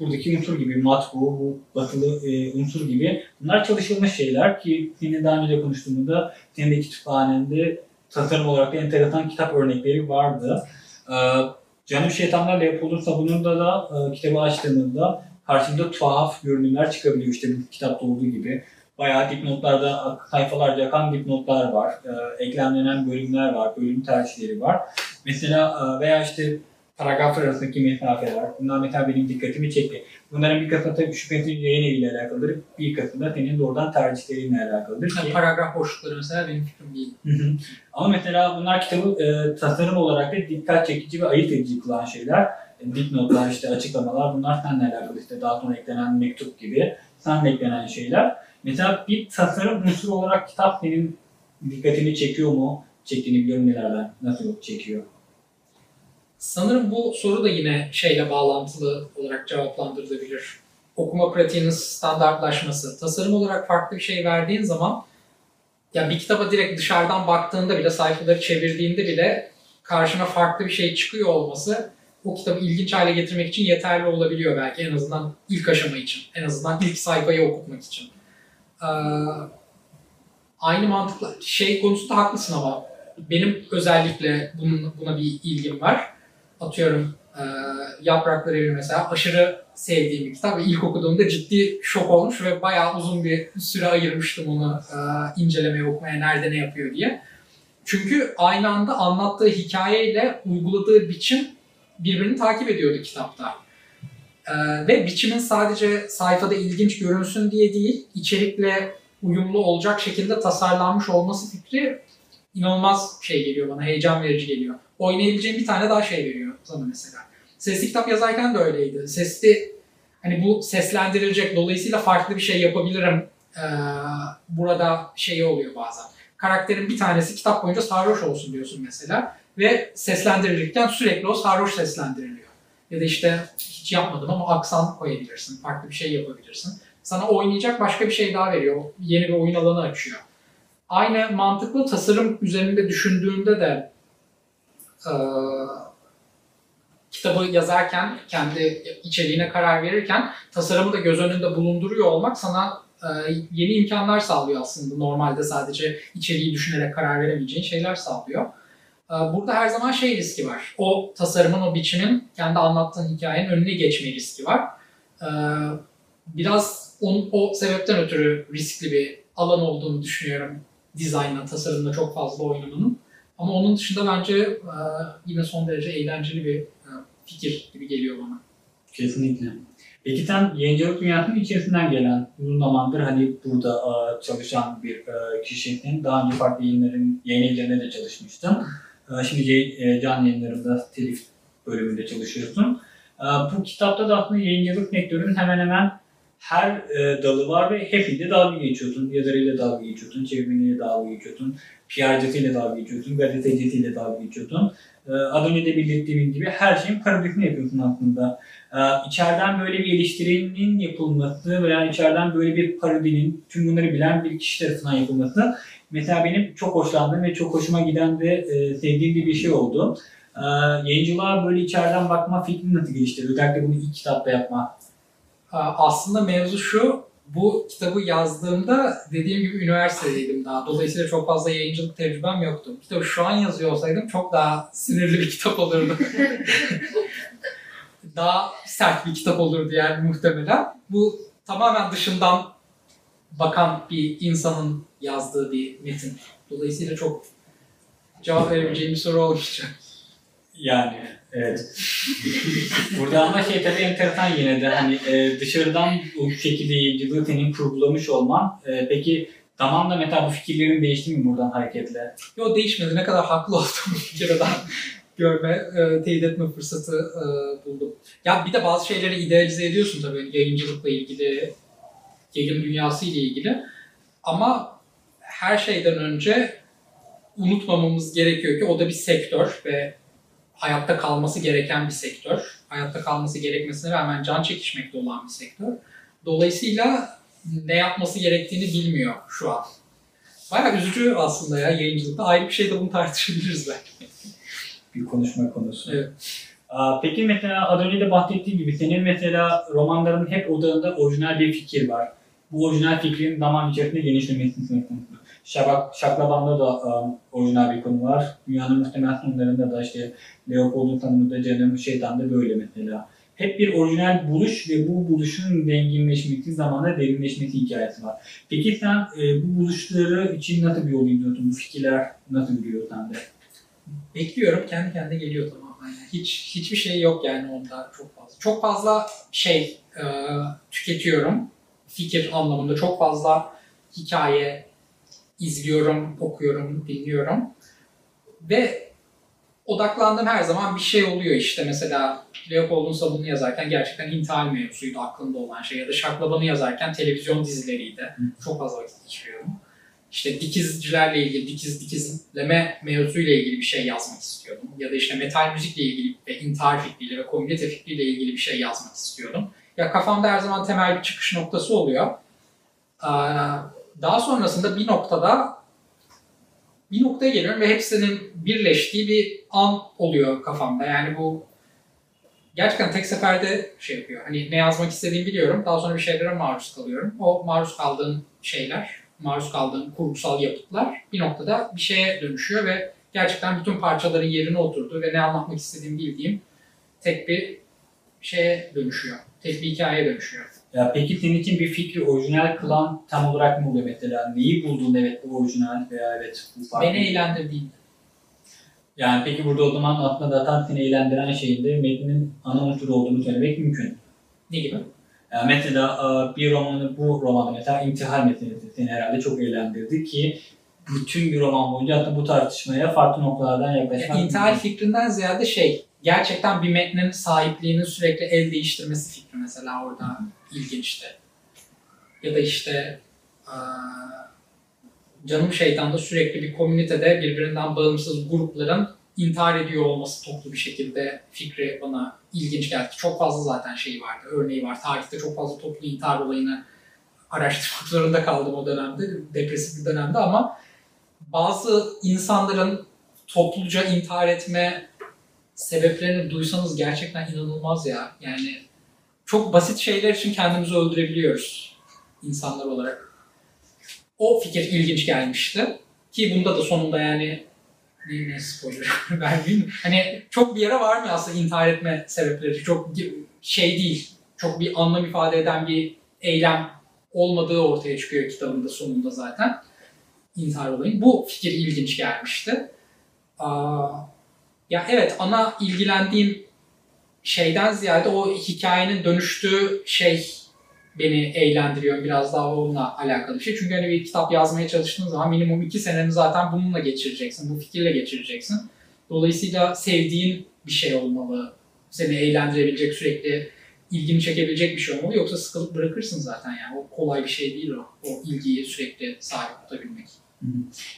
buradaki unsur gibi matbu, bu batılı e, unsur gibi bunlar çalışılmış şeyler ki senin daha önce de konuştuğumuzda senin de kütüphanende tasarım olarak da enteresan kitap örnekleri vardı. E, Canım Şeytanlarla yapılırsa bunun da da e, kitabı açtığımızda karşımda tuhaf görünümler çıkabiliyor işte bu kitapta olduğu gibi. Bayağı dipnotlarda sayfalarca akan dipnotlar var. E, eklemlenen bölümler var, bölüm tercihleri var. Mesela e, veya işte paragraflar arasındaki mesafeler. Bunlar mesela benim dikkatimi çekti. Bunların bir kısmı tabii şüphesiz yayın eviyle alakalıdır. Bir kısmı da senin doğrudan tercihlerinle alakalıdır. Yani Ki, paragraf boşlukları mesela benim fikrim değil. Ama mesela bunlar kitabı e, tasarım olarak da dikkat çekici ve ayırt edici kılan şeyler. E, dipnotlar, işte açıklamalar bunlar seninle alakalı. işte daha sonra eklenen mektup gibi seninle eklenen şeyler. Mesela bir tasarım unsuru olarak kitap senin dikkatini çekiyor mu? Çektiğini biliyorum nelerden. Nasıl çekiyor? Sanırım bu soru da yine şeyle bağlantılı olarak cevaplandırılabilir. Okuma pratiğinin standartlaşması. Tasarım olarak farklı bir şey verdiğin zaman ya bir kitaba direkt dışarıdan baktığında bile, sayfaları çevirdiğinde bile karşına farklı bir şey çıkıyor olması o kitabı ilginç hale getirmek için yeterli olabiliyor belki en azından ilk aşama için. En azından ilk sayfayı okutmak için. Ee, aynı mantıkla şey konusunda haklısın ama benim özellikle bunun, buna bir ilgim var. Atıyorum e, Yapraklar Evi mesela aşırı sevdiğim bir kitap ve ilk okuduğumda ciddi şok olmuş ve bayağı uzun bir süre ayırmıştım onu e, incelemeye, okumaya, nerede ne yapıyor diye. Çünkü aynı anda anlattığı hikayeyle uyguladığı biçim birbirini takip ediyordu kitapta. Ee, ve biçimin sadece sayfada ilginç görünsün diye değil, içerikle uyumlu olacak şekilde tasarlanmış olması fikri inanılmaz şey geliyor bana, heyecan verici geliyor. Oynayabileceğim bir tane daha şey veriyor sana mesela. Sesli kitap yazarken de öyleydi. Sesli, hani bu seslendirilecek, dolayısıyla farklı bir şey yapabilirim. Ee, burada şey oluyor bazen. Karakterin bir tanesi kitap boyunca sarhoş olsun diyorsun mesela. Ve seslendirilirken sürekli o sarhoş seslendiriliyor. Ya da işte hiç yapmadım ama aksan koyabilirsin, farklı bir şey yapabilirsin. Sana oynayacak başka bir şey daha veriyor. Yeni bir oyun alanı açıyor. Aynı mantıklı tasarım üzerinde düşündüğünde de e, kitabı yazarken, kendi içeriğine karar verirken tasarımı da göz önünde bulunduruyor olmak sana yeni imkanlar sağlıyor aslında. Normalde sadece içeriği düşünerek karar veremeyeceğin şeyler sağlıyor. E, burada her zaman şey riski var. O tasarımın, o biçimin kendi anlattığın hikayenin önüne geçme riski var. E, biraz onun, o sebepten ötürü riskli bir alan olduğunu düşünüyorum. Dizaynla, tasarımla çok fazla oynamanın. Ama onun dışında bence e, yine son derece eğlenceli bir e, fikir gibi geliyor bana. Kesinlikle. Peki sen yayıncılık dünyasının içerisinden gelen, uzun zamandır hani burada e, çalışan bir kişisin. Daha önce farklı yayınların, yayın evlerinde de çalışmıştın. E, Şimdi e, can yayınlarında telif bölümünde çalışıyorsun. E, Bu kitapta da aslında yayıncılık sektörünün hemen hemen her e, dalı var ve hepinde dalga geçiyorsun. Yazarıyla dalga geçiyorsun, çevirmeniyle dalga geçiyorsun, PR'cısıyla dalga geçiyorsun, gazetecisiyle dalga geçiyorsun. E, Az önce de belirttiğim gibi her şeyin parodisini yapıyorsun aslında. Ee, içeriden böyle bir eleştirinin yapılması veya içeriden böyle bir parodinin tüm bunları bilen bir kişi tarafından yapılması mesela benim çok hoşlandığım ve çok hoşuma giden ve e, sevdiğim bir şey oldu. Ee, yayıncılığa böyle içeriden bakma fikrini nasıl gelişti? Özellikle bunu ilk kitapta yapma. Aa, Aslında mevzu şu, bu kitabı yazdığımda dediğim gibi üniversitedeydim daha. Dolayısıyla çok fazla yayıncılık tecrübem yoktu. Kitabı şu an yazıyor olsaydım çok daha sinirli bir kitap olurdu. daha sert bir kitap olurdu yani muhtemelen. Bu tamamen dışından bakan bir insanın yazdığı bir metin. Dolayısıyla çok cevap verebileceğim bir soru olmayacak. Yani evet. Burada ama şey tabii enteresan yine de hani e, dışarıdan o şekilde senin kurgulamış olman. E, peki zamanla mesela bu fikirlerin değişti mi buradan hareketle? Yo değişmedi. Ne kadar haklı olduğumu bir kere daha görme, e, teyit etme fırsatı e, buldum. Ya bir de bazı şeyleri idealize ediyorsun tabii yayıncılıkla ilgili, yayın dünyası ile ilgili. Ama her şeyden önce unutmamamız gerekiyor ki o da bir sektör ve hayatta kalması gereken bir sektör. Hayatta kalması gerekmesine rağmen can çekişmekte olan bir sektör. Dolayısıyla ne yapması gerektiğini bilmiyor şu an. Bayağı üzücü aslında ya yayıncılıkta. Ayrı bir şey de bunu tartışabiliriz belki. bir konuşma konusu. Evet. Peki mesela az önce de bahsettiğim gibi senin mesela romanların hep odağında orijinal bir fikir var. Bu orijinal fikrin zaman içerisinde genişlemesini konusu. Şabak, Şaklaban'da da um, orijinal bir konu var. Dünyanın muhtemel sonlarında da işte Leopold'un tanımında Canım Şeytan da böyle mesela. Hep bir orijinal buluş ve bu buluşun zenginleşmesi, zamanla derinleşmesi hikayesi var. Peki sen e, bu buluşları için nasıl bir yol izliyorsun? Bu fikirler nasıl gidiyor sende? Bekliyorum kendi kendine geliyor tamamen. Hiç hiçbir şey yok yani onda çok fazla. Çok fazla şey e, tüketiyorum fikir anlamında çok fazla hikaye izliyorum, okuyorum, dinliyorum ve odaklandığım her zaman bir şey oluyor işte mesela Leopold'un sabunu yazarken gerçekten intihal mevzusuydu aklımda olan şey ya da Şaklaban'ı yazarken televizyon dizileriydi. Çok fazla vakit geçiriyorum. İşte dikizcilerle ilgili, dikiz dikizleme mevzusuyla ilgili bir şey yazmak istiyordum. Ya da işte metal müzikle ilgili ve intihar fikriyle ve komünite fikriyle ilgili bir şey yazmak istiyordum. Ya kafamda her zaman temel bir çıkış noktası oluyor. Ee, Daha sonrasında bir noktada bir noktaya geliyorum ve hepsinin birleştiği bir an oluyor kafamda. Yani bu gerçekten tek seferde şey yapıyor. Hani ne yazmak istediğimi biliyorum. Daha sonra bir şeylere maruz kalıyorum. O maruz kaldığım şeyler, maruz kaldığım kurgusal yapıtlar bir noktada bir şeye dönüşüyor ve gerçekten bütün parçaların yerine oturdu ve ne anlatmak istediğimi bildiğim tek bir şeye dönüşüyor. Tek bir hikayeye dönüşüyor. Ya peki senin için bir fikri orijinal kılan tam olarak ne oluyor mesela? Neyi buldun evet bu orijinal veya evet bu farklı? Beni eğlendirdiğinde. Yani peki burada o zaman aslında zaten seni eğlendiren şeyin de metnin ana unsur olduğunu söylemek mümkün. Ne gibi? Yani mesela bir romanı, bu romanı mesela intihar metni seni herhalde çok eğlendirdi ki bütün bir roman boyunca aslında bu tartışmaya farklı noktalardan yaklaşmak Yani intihar mümkün. fikrinden ziyade şey, gerçekten bir metnin sahipliğinin sürekli el değiştirmesi fikri mesela orada ilginçti. Ya da işte Canım Şeytan'da sürekli bir komünitede birbirinden bağımsız grupların intihar ediyor olması toplu bir şekilde fikri bana ilginç geldi. Çok fazla zaten şey vardı, örneği var. Tarihte çok fazla toplu intihar olayını araştırmak zorunda kaldım o dönemde, depresif bir dönemde ama bazı insanların topluca intihar etme sebeplerini duysanız gerçekten inanılmaz ya. Yani çok basit şeyler için kendimizi öldürebiliyoruz insanlar olarak. O fikir ilginç gelmişti. Ki bunda da sonunda yani ne, ne spoiler vermeyeyim. Hani çok bir yere varmıyor aslında intihar etme sebepleri. Çok şey değil. Çok bir anlam ifade eden bir eylem olmadığı ortaya çıkıyor kitabın da sonunda zaten. İntihar olayın. Bu fikir ilginç gelmişti. Aa, ya evet ana ilgilendiğim şeyden ziyade o hikayenin dönüştüğü şey beni eğlendiriyor. Biraz daha onunla alakalı bir şey. Çünkü hani bir kitap yazmaya çalıştığın zaman minimum iki seneni zaten bununla geçireceksin. Bu fikirle geçireceksin. Dolayısıyla sevdiğin bir şey olmalı. Seni eğlendirebilecek, sürekli ilgini çekebilecek bir şey olmalı. Yoksa sıkılıp bırakırsın zaten yani. O kolay bir şey değil o. O ilgiyi sürekli sahip tutabilmek.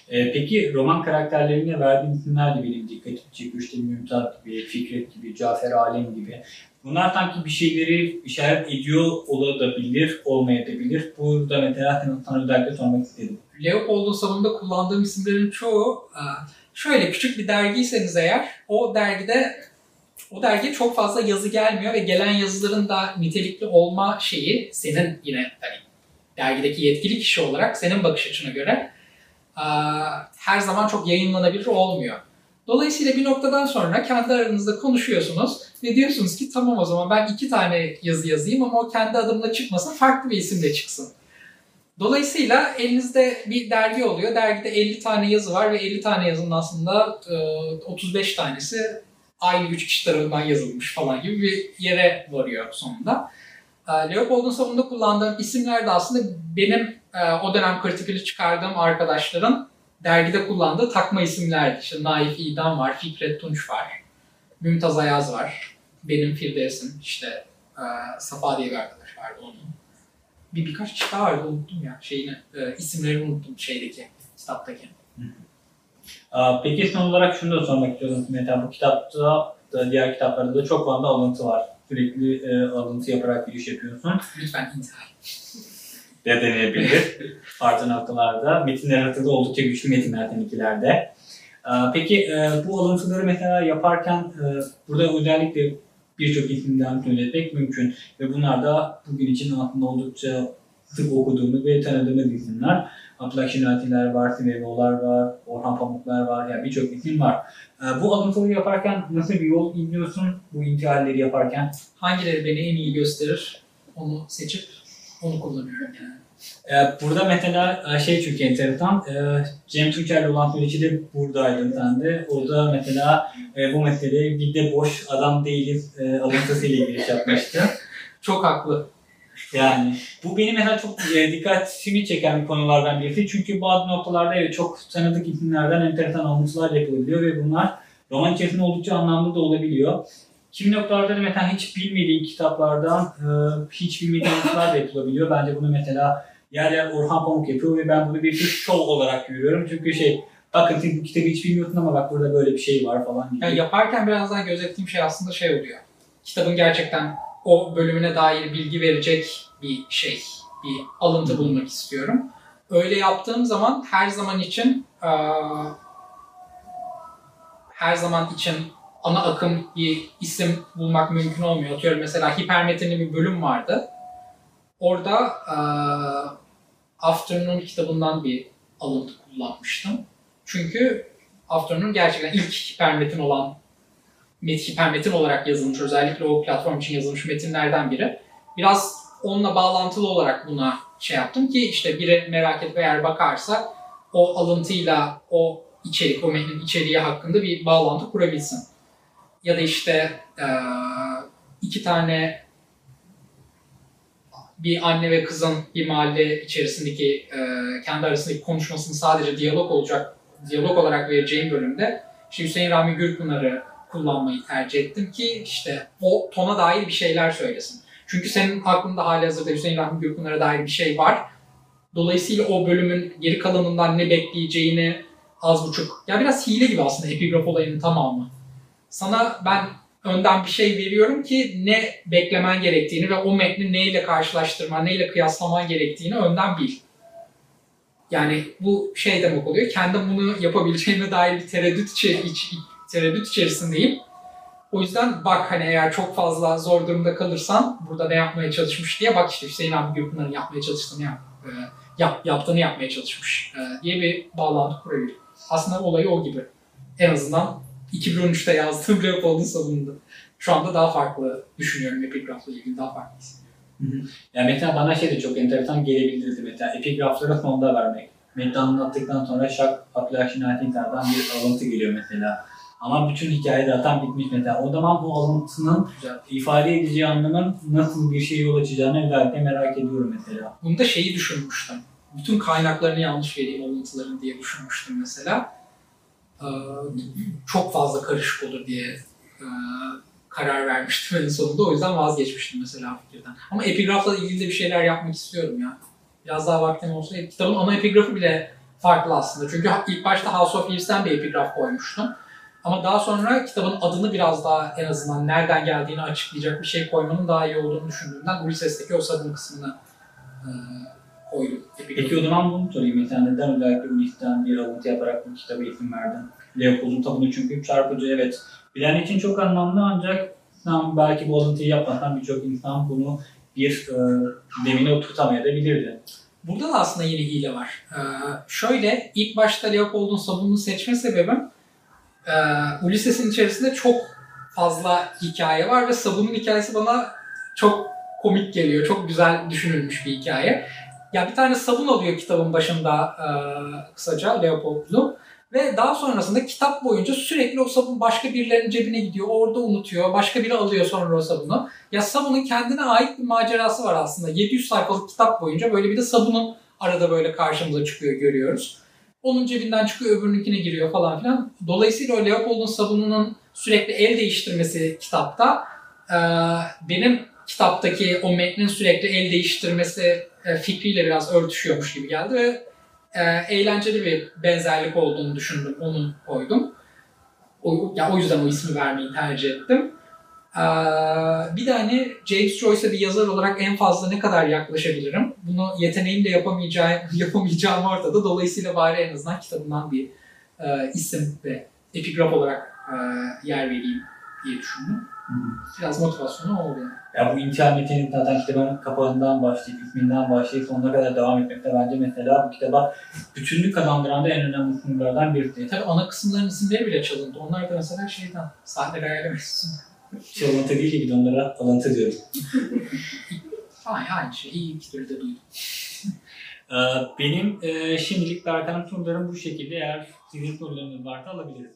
E, peki roman karakterlerine verdiğin isimler de benim dikkatimi çekiyor. İşte Mümtaz gibi, Fikret gibi, Cafer Alem gibi. Bunlar sanki bir şeyleri işaret ediyor olabilir, olmayabilir. Burada mesela sana, özellikle sormak istedim. Leopold'un sonunda kullandığım isimlerin çoğu e, şöyle küçük bir dergiyseniz eğer o dergide o dergiye çok fazla yazı gelmiyor ve gelen yazıların da nitelikli olma şeyi senin yine hani dergideki yetkili kişi olarak senin bakış açına göre her zaman çok yayınlanabilir olmuyor. Dolayısıyla bir noktadan sonra kendi aranızda konuşuyorsunuz ve diyorsunuz ki tamam o zaman ben iki tane yazı yazayım ama o kendi adımla çıkmasın farklı bir isimle çıksın. Dolayısıyla elinizde bir dergi oluyor. Dergide 50 tane yazı var ve 50 tane yazının aslında e, 35 tanesi aynı üç kişi tarafından yazılmış falan gibi bir yere varıyor sonunda. E, Leopold'un sonunda kullandığım isimler de aslında benim e, o dönem kritikali çıkardığım arkadaşların dergide kullandığı takma isimlerdi. İşte Naif İdam var, Fikret Tunç var, Mümtaz Ayaz var, benim Firdevs'im, işte e, Safa diye bir arkadaş vardı onun. Bir birkaç kişi daha vardı unuttum ya şeyini, e, isimlerini unuttum şeydeki, kitaptaki. Peki son olarak şunu da sormak istiyorum. Mesela bu kitapta diğer kitaplarda da çok fazla alıntı var. Sürekli e, alıntı yaparak giriş yapıyorsun. Lütfen intihar. de deneyebilir. Farklı noktalarda. Metinler arasında oldukça güçlü metinler ikilerde. Ee, Peki e, bu alıntıları mesela yaparken e, burada özellikle birçok isimden söylemek mümkün. Ve bunlar da bugün için aslında oldukça sık okuduğumuz ve tanıdığımız isimler. Abdullah Şinatiler var, Sinevolar var, Orhan Pamuklar var, yani birçok isim var. Ee, Bu alıntıları yaparken nasıl bir yol izliyorsun bu intihalleri yaparken? Hangileri beni en iyi gösterir onu seçip onu kullanıyorum yani. Ee, Burada mesela e, şey çünkü enteresan, e, Cem Tunçer'le olan söyleşi de buradaydı sen de. O da mesela e, bu meseleyi bir de boş adam değiliz e, alıntısıyla giriş yapmıştı. Çok haklı. Yani bu benim mesela çok e, dikkatimi çeken konulardan birisi. Çünkü bazı noktalarda evet çok tanıdık isimlerden enteresan alıntılar yapılabiliyor ve bunlar roman içerisinde oldukça anlamlı da olabiliyor. Kimi noktalarda da mesela hiç bilmediğin kitaplardan e, hiç bilmediğin alıntılar da yapılabiliyor. Bence bunu mesela yer yer Orhan Pamuk yapıyor ve ben bunu bir tür şov olarak görüyorum. Çünkü şey bakın siz bu kitabı hiç bilmiyorsun ama bak burada böyle bir şey var falan gibi. Yani yaparken biraz daha gözettiğim şey aslında şey oluyor. Kitabın gerçekten o bölümüne dair bilgi verecek bir şey, bir alıntı bulmak istiyorum. Öyle yaptığım zaman her zaman için her zaman için ana akım bir isim bulmak mümkün olmuyor. Atıyorum mesela hipermetinli bir bölüm vardı. Orada Afternoon kitabından bir alıntı kullanmıştım. Çünkü Afternoon gerçekten ilk hipermetin olan hipermetin olarak yazılmış özellikle o platform için yazılmış metinlerden biri. Biraz onunla bağlantılı olarak buna şey yaptım ki işte biri merak edip eğer bakarsa o alıntıyla o içerik, o metnin içeriği hakkında bir bağlantı kurabilsin. Ya da işte iki tane bir anne ve kızın bir mahalle içerisindeki kendi arasındaki konuşmasını sadece diyalog olacak, diyalog olarak vereceğim bölümde işte Hüseyin Rahmi Gürpınar'ı kullanmayı tercih ettim ki işte o tona dair bir şeyler söylesin. Çünkü senin aklında hali hazırda Hüseyin Rahmi Gürpınar'a dair bir şey var. Dolayısıyla o bölümün geri kalanından ne bekleyeceğini az buçuk. Ya biraz hile gibi aslında epigraf olayının tamamı. Sana ben önden bir şey veriyorum ki ne beklemen gerektiğini ve o metni neyle karşılaştırman, neyle kıyaslaman gerektiğini önden bil. Yani bu şey demek oluyor. Kendim bunu yapabileceğime dair bir tereddüt, içi- iç- tereddüt içerisindeyim. O yüzden bak hani eğer çok fazla zor durumda kalırsan burada ne yapmaya çalışmış diye bak işte Hüseyin abi Gürpınar'ın yapmaya çalıştığını yap, e, yap, yaptığını yapmaya çalışmış e, diye bir bağlantı kurabilir. Aslında olayı o gibi. En azından 2013'te yazdığım Leopold'un sonunda. Şu anda daha farklı düşünüyorum epigrafla ilgili daha farklı hissediyorum. Yani mesela bana şey de çok enteresan gelebilirdi mesela epigrafları sonda vermek. Metni anlattıktan sonra şak Abdülhaşin Altintar'dan bir alıntı geliyor mesela. Ama bütün hikaye zaten bitmiş mesela. O zaman bu alıntının ifade edeceği anlamın nasıl bir şey yol açacağını özellikle merak ediyorum mesela. Bunda şeyi düşünmüştüm. Bütün kaynaklarını yanlış vereyim alıntıların diye düşünmüştüm mesela. Ee, çok fazla karışık olur diye e, karar vermiştim en sonunda. O yüzden vazgeçmiştim mesela fikirden. Ama epigrafla ilgili de bir şeyler yapmak istiyorum ya. Biraz daha vaktim olsa. Kitabın ana epigrafı bile farklı aslında. Çünkü ilk başta House of Leaves'ten bir epigraf koymuştum. Ama daha sonra kitabın adını biraz daha en azından nereden geldiğini açıklayacak bir şey koymanın daha iyi olduğunu düşündüğümden Ulysses'teki o sabun kısmını e, koydum. Peki o zaman bunu sorayım neden özellikle bu listten bir alıntı yaparak bu kitaba isim verdin? Leopold'un tabunu çünkü çarpıcı evet. Bilen için çok anlamlı ancak sen belki bu alıntıyı yapmasan birçok insan bunu bir e, demine oturtamayabilirdi. Burada da aslında yine hile var. Ee, şöyle, ilk başta Leopold'un sabununu seçme sebebim e, Ulysses'in içerisinde çok fazla hikaye var ve sabunun hikayesi bana çok komik geliyor. Çok güzel düşünülmüş bir hikaye. Ya bir tane sabun alıyor kitabın başında e, kısaca Leopold'lu. Ve daha sonrasında kitap boyunca sürekli o sabun başka birilerinin cebine gidiyor. Orada unutuyor. Başka biri alıyor sonra o sabunu. Ya sabunun kendine ait bir macerası var aslında. 700 sayfalık kitap boyunca böyle bir de sabunun arada böyle karşımıza çıkıyor görüyoruz. Onun cebinden çıkıyor öbürününkine giriyor falan filan. Dolayısıyla o Leopold'un sabununun sürekli el değiştirmesi kitapta e, benim kitaptaki o metnin sürekli el değiştirmesi e, fikriyle biraz örtüşüyormuş gibi geldi ve e, eğlenceli bir benzerlik olduğunu düşündüm. Onu koydum. O, ya o yüzden o ismi vermeyi tercih ettim. Ee, bir de hani James Joyce'a bir yazar olarak en fazla ne kadar yaklaşabilirim? Bunu yeteneğimle yapamayacağım, yapamayacağım ortada. Dolayısıyla bari en azından kitabından bir e, isim ve epigraf olarak e, yer vereyim diye düşündüm. Biraz motivasyonu oldu yani. Ya bu intihar metinin zaten kitabın kapağından başlayıp, isminden başlayıp sonuna kadar devam etmekte bence mesela bu kitaba bütünlük kazandıran da en önemli konulardan birisi. Tabii ana kısımların isimleri bile çalındı. Onlar da mesela şeyden, sahneler ayarlamışsın. Çalıntı değil ki biz onlara alıntı diyoruz. Aynı, aynı şey. İyi de duydum. Ee, Benim e, şimdilik Berkan'ın sorularım bu şekilde. Eğer sizin sorularınız varsa alabiliriz.